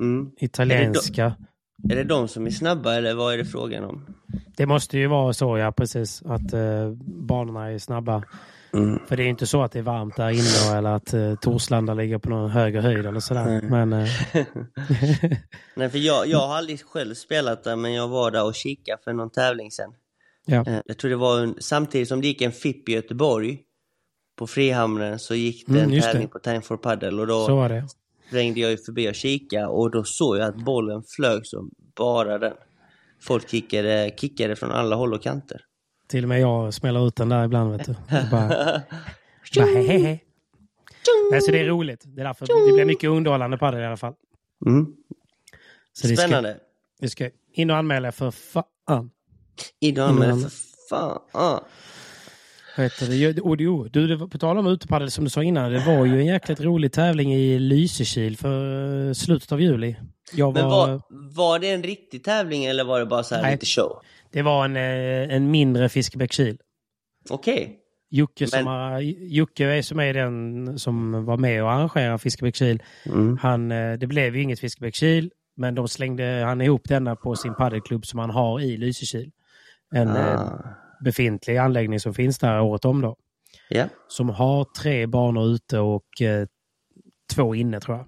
Speaker 2: Mm.
Speaker 1: Italienska.
Speaker 2: Är det de som är snabba eller vad är det frågan om?
Speaker 1: Det måste ju vara så, ja precis. Att eh, banorna är snabba.
Speaker 2: Mm.
Speaker 1: För det är ju inte så att det är varmt där inne eller att eh, Torslanda ligger på någon högre höjd eller sådär. Men eh,
Speaker 2: Nej, för jag, jag har aldrig själv spelat där, men jag var där och kikade för någon tävling sen.
Speaker 1: ja.
Speaker 2: Eh, Jag tror det var en, samtidigt som det gick en FIP i Göteborg på Frihamnen så gick det
Speaker 1: Mm,
Speaker 2: en
Speaker 1: just det.
Speaker 2: tävling på Time for Paddle och då
Speaker 1: så var det.
Speaker 2: Svängde jag ju förbi och kika och då såg jag att bollen flög som bara den. Folk kickade, kickade från alla håll och kanter.
Speaker 1: Till och med jag smäller ut den där ibland. Vet du. Jag Bara, bara he, he. Nej, så det är roligt. Det är därför det blir mycket underhållande på det i alla fall.
Speaker 2: Mm.
Speaker 1: Så ska,
Speaker 2: Spännande.
Speaker 1: det ska in och anmäla för fan.
Speaker 2: Idag med
Speaker 1: Mm.
Speaker 2: för fan.
Speaker 1: Heter det? Och jo, du, var, på tal om utepaddel som du sa innan. Det var ju en jäkligt rolig tävling i Lysekil för eh, slutet av juli. Jag
Speaker 2: Men
Speaker 1: var,
Speaker 2: var, var det en riktig tävling eller var det bara så här
Speaker 1: Nej.
Speaker 2: lite show?
Speaker 1: Det var en, eh, en mindre Fiskebäckskil.
Speaker 2: Okej.
Speaker 1: Jocke, som
Speaker 2: Men-
Speaker 1: har, Jocke är som är den som var med och arrangerade Fiskebäckskil.
Speaker 2: Mm.
Speaker 1: Han, eh, det blev ju inget Fiskebäckskil, men de slängde han ihop denna på sin paddelklubb som han har i Lysekil. En
Speaker 2: Ah.
Speaker 1: Befintlig anläggning som finns där året om då.
Speaker 2: Ja.
Speaker 1: Som har tre banor ute och eh, två inne tror jag.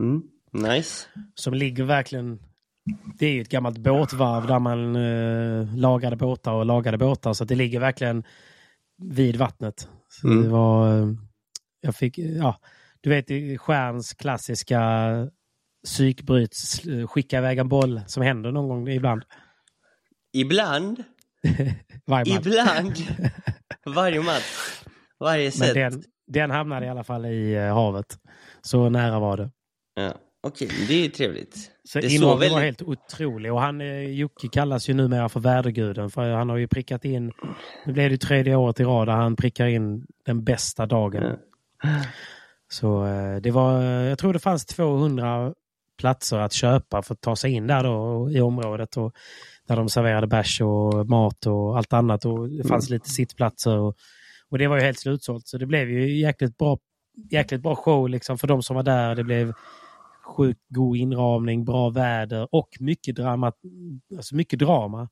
Speaker 2: Mm. Nice.
Speaker 1: Som ligger verkligen... Det är ju ett gammalt båtvarv där man eh, lagade båtar och lagade båtar. Så det ligger verkligen vid vattnet. Så
Speaker 2: Mm.
Speaker 1: det var... eh, Jag fick... Ja, du vet Stjärns klassiska psykbryts, skicka iväg en boll som händer någon gång ibland.
Speaker 2: Ibland.
Speaker 1: Varje match.
Speaker 2: Ibland. Varje match. Varje
Speaker 1: Men
Speaker 2: set.
Speaker 1: den, den hamnade i alla fall i eh, havet. Så nära var det.
Speaker 2: Ja. Okej, men det är ju trevligt.
Speaker 1: Så
Speaker 2: det såg
Speaker 1: inramningen var
Speaker 2: väldigt...
Speaker 1: helt otrolig. Och han, eh, Jocke kallas ju numera för väderguden. För han har ju prickat in, nu blev det tredje året i rad där han prickar in den bästa dagen. Så eh, det var, jag tror det fanns 200 platser att köpa för att ta sig in där då i området. Och där de serverade bärs och mat och allt annat. Och det fanns lite sittplatser. Och, och det var ju helt slutsålt. Så det blev ju jäkligt bra, jäkligt bra show liksom för de som var där. Det blev sjukt god inramning, bra väder och mycket drama. Alltså mycket drama.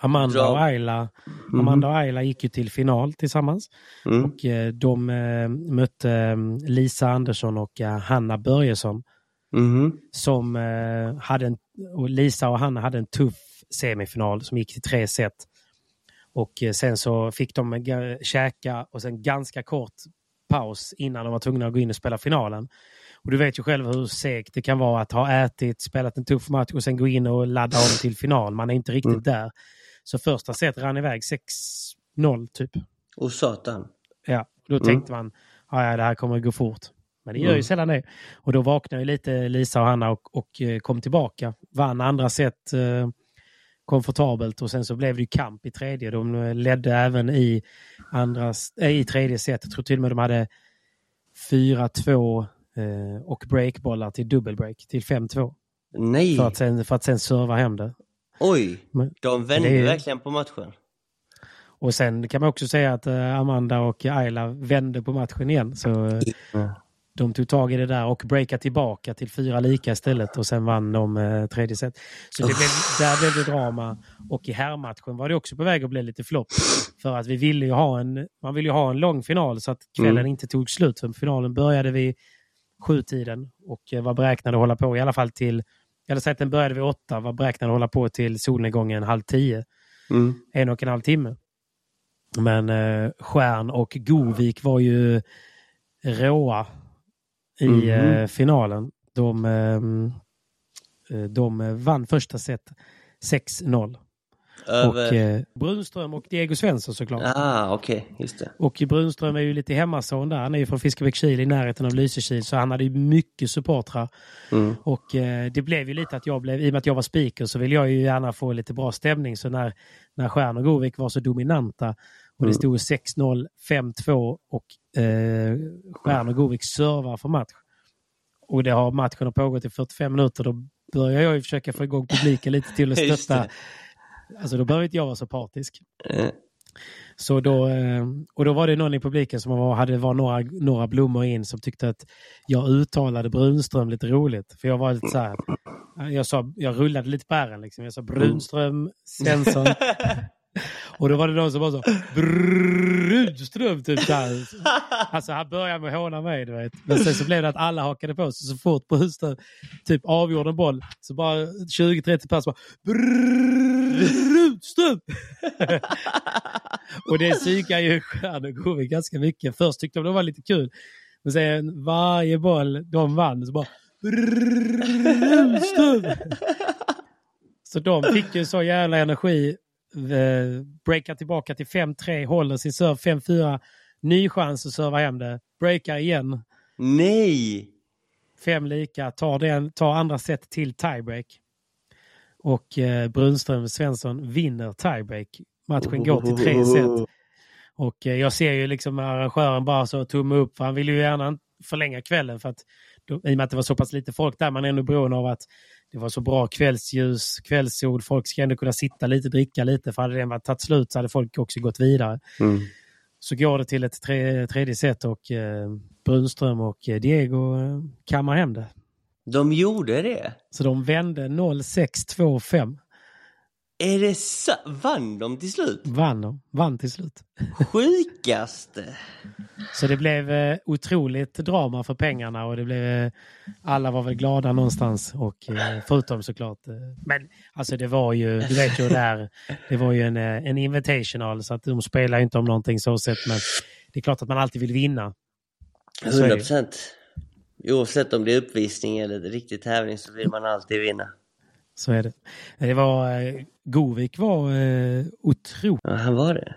Speaker 1: Amanda
Speaker 2: Dra-
Speaker 1: och Ayla, Amanda och Ayla gick ju till final tillsammans.
Speaker 2: Mm.
Speaker 1: Och eh, de eh, mötte eh, Lisa Andersson och Hanna Börjesson.
Speaker 2: Mhm.
Speaker 1: Som eh, hade en, och Lisa och Hanna hade en tuff semifinal som gick till tre set. Och eh, sen så fick de käka och sen ganska kort paus innan de var tvungna att gå in och spela finalen. Och du vet ju själv hur segt det kan vara att ha ätit, spelat en tuff match och sen gå in och ladda om till final. Man är inte riktigt
Speaker 2: Mm.
Speaker 1: där. Så första set rann iväg 6-0 typ.
Speaker 2: Och satan.
Speaker 1: Ja, då
Speaker 2: Mm.
Speaker 1: tänkte man "Ja, ja, det här kommer att gå fort. Men det gör ju
Speaker 2: Mm.
Speaker 1: sällan det. Och då vaknade ju lite Lisa och Hanna och, och eh, kom tillbaka. Vann andra set eh, komfortabelt och sen så blev det ju kamp i tredje. De eh, ledde även i, andra, äh, i tredje set. Jag tror till och med de hade 4-2 eh, och breakbollar till dubbelbreak till 5-2.
Speaker 2: Nej!
Speaker 1: För att, sen, för att sen serva hem det.
Speaker 2: Oj!
Speaker 1: Men-
Speaker 2: De vände
Speaker 1: det
Speaker 2: verkligen på matchen.
Speaker 1: Och sen kan man också säga att Amanda och Ayla vände på matchen igen. Så de tog tag i det där och breakade tillbaka till fyra lika istället och sen vann de eh, tredje set. Så det blev, där blev det drama. Och i herrmatchen var det också på väg att bli lite flopp. För att vi ville ju ha en, man ville ju ha en lång final så att kvällen
Speaker 2: Mm.
Speaker 1: inte tog slut. För finalen började vid sjutiden och eh, var beräknad att hålla på i alla fall till, eller säg att den började vid åtta, var beräknad att hålla på till solnedgången halv tio
Speaker 2: Mm.
Speaker 1: en och en halv timme. Men eh, Stjärn och Govik var ju råa i
Speaker 2: Mhm.
Speaker 1: eh, finalen. De, ehm, eh, de vann första set 6-0.
Speaker 2: Över...
Speaker 1: Och eh, Brunström och Diego Svensson såklart.
Speaker 2: Ah, okej. Just det.
Speaker 1: Och Brunström är ju lite hemmason där. Han är ju från Fiskebäckskil i närheten av Lysekil så han hade ju mycket supportrar.
Speaker 2: Mm.
Speaker 1: Och eh, det blev ju lite att jag blev, i och med att jag var speaker så ville jag ju gärna få lite bra stämning. Så när, när Stjärn och Govik var så dominanta och det
Speaker 2: Mm.
Speaker 1: stod 6-0, 5-2 och eh, Govik servar för match. Och det har matchen har pågått i 45 minuter. Då börjar jag ju försöka få igång publiken lite till att stötta. Alltså då behöver inte jag vara så partisk.
Speaker 2: Eh,
Speaker 1: Så då, eh, och då var det någon i publiken som var, hade var några, några blommor in som tyckte att jag uttalade Brunström lite roligt. För jag var lite så här, jag, sa, jag rullade lite på ärren liksom. Jag sa Brunström, Svensson. Och då var det någon som bara så Rudström Typ där. Alltså han började med att håna mig. Du vet. Men sen så blev det att alla hakade på sig så fort Brunström typ avgjorde en boll. Så bara 20-30 pers bara Rudström! och det psykar ju stjärnor och ganska mycket. Först tyckte de det var lite kul. Men sen varje boll de vann så bara Rudström! Så de fick ju så jävla energi. Eh, breakar tillbaka till 5-3, håller sin serve 5-4. Ny chans att serva hem det. Breakar igen.
Speaker 2: Nej!
Speaker 1: Fem lika, tar, den, tar andra set till tiebreak. Och eh, Brunström Svensson vinner tiebreak. Matchen går till tre set. Och eh, jag ser ju liksom arrangören bara så tumme upp för han vill ju gärna förlänga kvällen för att då, i och med att det var så pass lite folk där man är ändå beroende av att det var så bra kvällsljus, kvällssol, folk ska ändå kunna sitta lite, dricka lite för hade den varit tagit slut så hade folk också gått vidare.
Speaker 2: Mm.
Speaker 1: Så går det till ett tre, tredje set och eh, Brunström och eh, Diego eh, kammar hem det.
Speaker 2: De gjorde det?
Speaker 1: Så de vände 0-6-2-5.
Speaker 2: Är det så? Vann de till slut?
Speaker 1: Vann de. Vann till slut.
Speaker 2: Sjukaste!
Speaker 1: Så det blev eh, otroligt drama för pengarna och det blev, eh, alla var väl glada någonstans och eh, förutom såklart. Men alltså det var ju, du vet ju där, det var ju en, en invitational så att de spelar ju inte om någonting så sett men det är klart att man alltid vill vinna. Så är
Speaker 2: 100
Speaker 1: det.
Speaker 2: procent. Oavsett om det är uppvisning eller riktig tävling så vill man alltid vinna.
Speaker 1: Så är det. Det var, eh, Govik var eh, otroligt.
Speaker 2: Ja, han var det.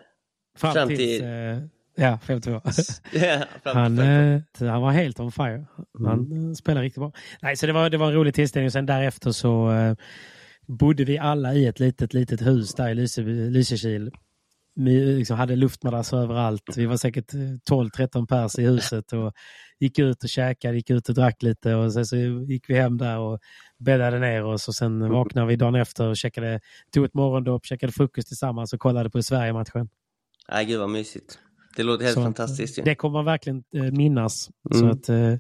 Speaker 1: Fram,
Speaker 2: Fram till-
Speaker 1: eh, ja, 52.
Speaker 2: Ja, fram
Speaker 1: Han, eh, han var helt on fire. Han
Speaker 2: Mm.
Speaker 1: eh, spelar riktigt bra. Nej, så det var, det var en rolig tillställning och sen därefter så eh, bodde vi alla i ett litet, litet hus där i Lyse, Lysekil. Vi liksom hade luftmadrasser överallt. Vi var säkert eh, 12-13 pers i huset och gick ut och käkade, gick ut och drack lite och sen så gick vi hem där och bäddade ner oss och sen vaknade vi dagen efter och käkade, tog ett morgondopp, käkade frukost tillsammans och kollade på Sverige-matchen.
Speaker 2: Nej, gud vad mysigt. Det låter helt
Speaker 1: Så
Speaker 2: fantastiskt ju.
Speaker 1: Det kommer man verkligen eh, minnas.
Speaker 2: Mm.
Speaker 1: Så att, eh,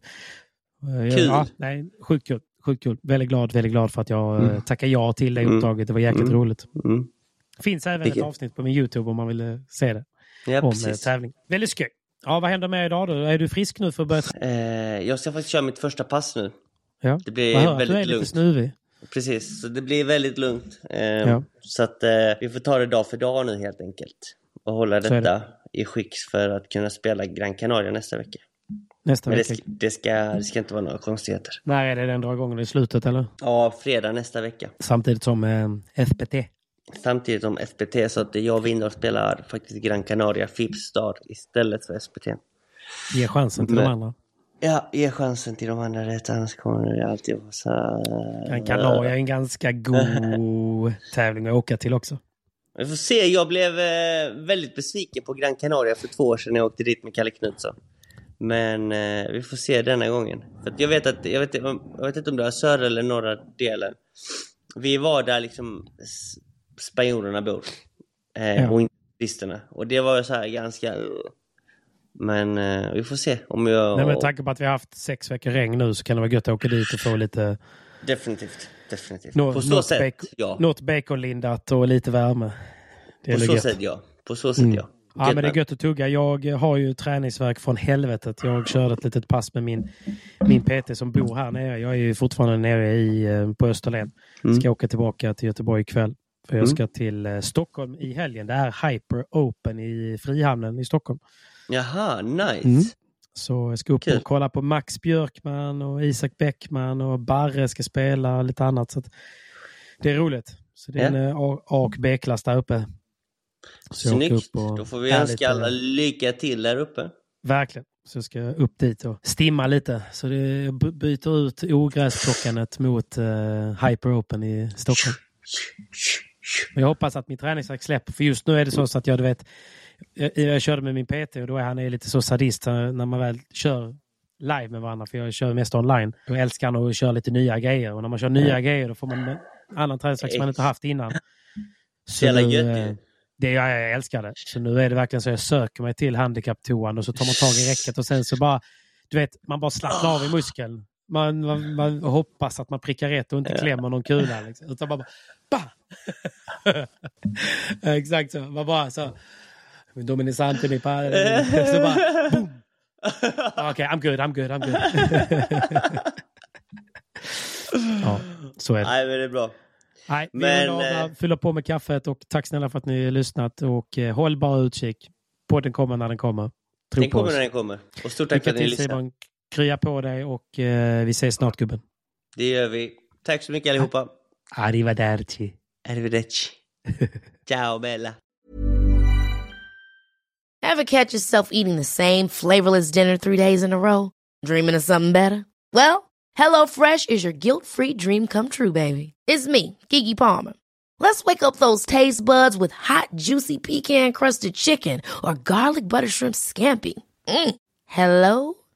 Speaker 2: Kul.
Speaker 1: Ja, nej, sjukt kul. Sjukt kul. Väldigt glad, väldigt glad för att jag
Speaker 2: Mm.
Speaker 1: mm. tackade ja till det
Speaker 2: Mm.
Speaker 1: uppdraget. Det var jäkligt
Speaker 2: Mm.
Speaker 1: roligt.
Speaker 2: Mm.
Speaker 1: Finns även
Speaker 2: Vilket-
Speaker 1: ett avsnitt på min YouTube om man vill eh, se det.
Speaker 2: Ja,
Speaker 1: om eh,
Speaker 2: precis.
Speaker 1: tävling. Väldigt skoj. Ja, vad händer med idag då? Är du frisk nu för att börja?
Speaker 2: Eh, jag ska faktiskt köra mitt första pass nu.
Speaker 1: Ja.
Speaker 2: Det blir
Speaker 1: att
Speaker 2: väldigt
Speaker 1: du är lite
Speaker 2: lugnt.
Speaker 1: snuvig.
Speaker 2: Precis, så det blir väldigt lugnt. Eh,
Speaker 1: Ja.
Speaker 2: Så att eh, vi får ta det dag för dag nu helt enkelt. Och hålla detta i skick för att kunna spela Gran Canaria nästa vecka.
Speaker 1: Nästa
Speaker 2: Men det,
Speaker 1: vecka.
Speaker 2: ska- det, ska, det ska inte vara några konstigheter.
Speaker 1: När är det den drar igång? I slutet eller?
Speaker 2: Ja, fredag nästa vecka.
Speaker 1: Samtidigt som eh, FPT.
Speaker 2: Samtidigt som SPT så att jag vinner och spelar faktiskt Gran Canaria Fipstar istället för SPT.
Speaker 1: Ger chansen till
Speaker 2: Men-
Speaker 1: de andra.
Speaker 2: Ja, ge chansen till de andra rätt annars kommer det alltid vara så här...
Speaker 1: Gran Canaria är en ganska god tävling att åka till också.
Speaker 2: Vi får se, jag blev eh, väldigt besviken på Gran Canaria för två år sedan när jag åkte dit med Kalle Knutsson. Men eh, vi får se denna gången. För jag, vet att, jag, vet, jag vet inte om det är södra eller norra delen. Vi var där liksom spanjorerna bor. Eh,
Speaker 1: Ja.
Speaker 2: Och inte turisterna. Och det var så här ganska... uh. Men eh, vi får se om jag...
Speaker 1: Nej, med tanke på att vi har haft sex veckor regn nu så kan det vara gött att åka dit och få lite
Speaker 2: Definitivt. Definitivt.
Speaker 1: nå-
Speaker 2: på så
Speaker 1: något,
Speaker 2: sätt,
Speaker 1: bacon,
Speaker 2: ja.
Speaker 1: något baconlindat och lite värme. Det
Speaker 2: På så
Speaker 1: gött.
Speaker 2: sätt, ja. På så sätt,
Speaker 1: Mm.
Speaker 2: ja.
Speaker 1: Ja, men det är gött att tugga. Jag har ju träningsverk från helvetet. Jag körde ett litet pass med min, min PT som bor här nere. Jag är ju fortfarande nere i, eh, på Österlen.
Speaker 2: Mm.
Speaker 1: Ska åka tillbaka till Göteborg ikväll. För jag
Speaker 2: Mm.
Speaker 1: ska till eh, Stockholm i helgen. Det är Hyper Open i Frihamnen i Stockholm.
Speaker 2: Jaha, nice.
Speaker 1: Mm. Så jag ska upp
Speaker 2: Kul.
Speaker 1: och kolla på Max Björkman och Isak Bäckman och Barre ska spela och lite annat. Så det är roligt. Så det är
Speaker 2: Ja.
Speaker 1: en eh, A och B-klass där uppe. Så
Speaker 2: Snyggt. Då får vi önska alla lycka till där uppe.
Speaker 1: Verkligen. Så jag ska upp dit och stimma lite. Så det, byter ut ogräsplockandet mot uh, Hyper Open i Stockholm. Jag hoppas att min träningsvärk släpper. För just nu är det så att jag, du vet, jag, jag körde med min PT och då är han är lite så sadist när man väl kör live med varandra. För jag kör mest online. Då älskar han att köra lite nya grejer. Och när man kör nya grejer då får man en annan träningsvärk som man inte haft innan. Så
Speaker 2: jävla gött
Speaker 1: eh, det jag, jag älskar det. Så nu är det verkligen så jag söker mig till handikapptoan och så tar man tag i räcket och sen så bara, du vet, man bara slappnar av i muskeln. Man, man, man hoppas att man prickar rätt och inte klämmer någon kula. Liksom. Utan bara, bara Exakt så. Man bara så. Dominisante mi padre. Så bara, boom. Okej, I'm good, I'm good, I'm good. ja, så är det.
Speaker 2: Nej, men det är bra.
Speaker 1: Nej, vi
Speaker 2: Men,
Speaker 1: men,
Speaker 2: eh,
Speaker 1: fyller på med kaffet och tack snälla för att ni har lyssnat och eh, håll bara utkik. Podden kommer när den kommer. Tro
Speaker 2: Den kommer när den kommer. Och stort tack för att ni.
Speaker 1: Simon. Krya på dig och eh, vi ses snart gubben.
Speaker 2: Det gör vi. Tack så mycket allihopa.
Speaker 1: Arrivederci.
Speaker 2: Arrivederci. Ciao Bella.
Speaker 4: Ever catch yourself eating the same flavorless dinner three days in a row? Dreaming of something better? Well, HelloFresh is your guilt-free dream come true, baby. It's me, Kiki Palmer. Let's wake up those taste buds with hot, juicy pecan-crusted chicken or garlic butter shrimp scampi. Mm. Hello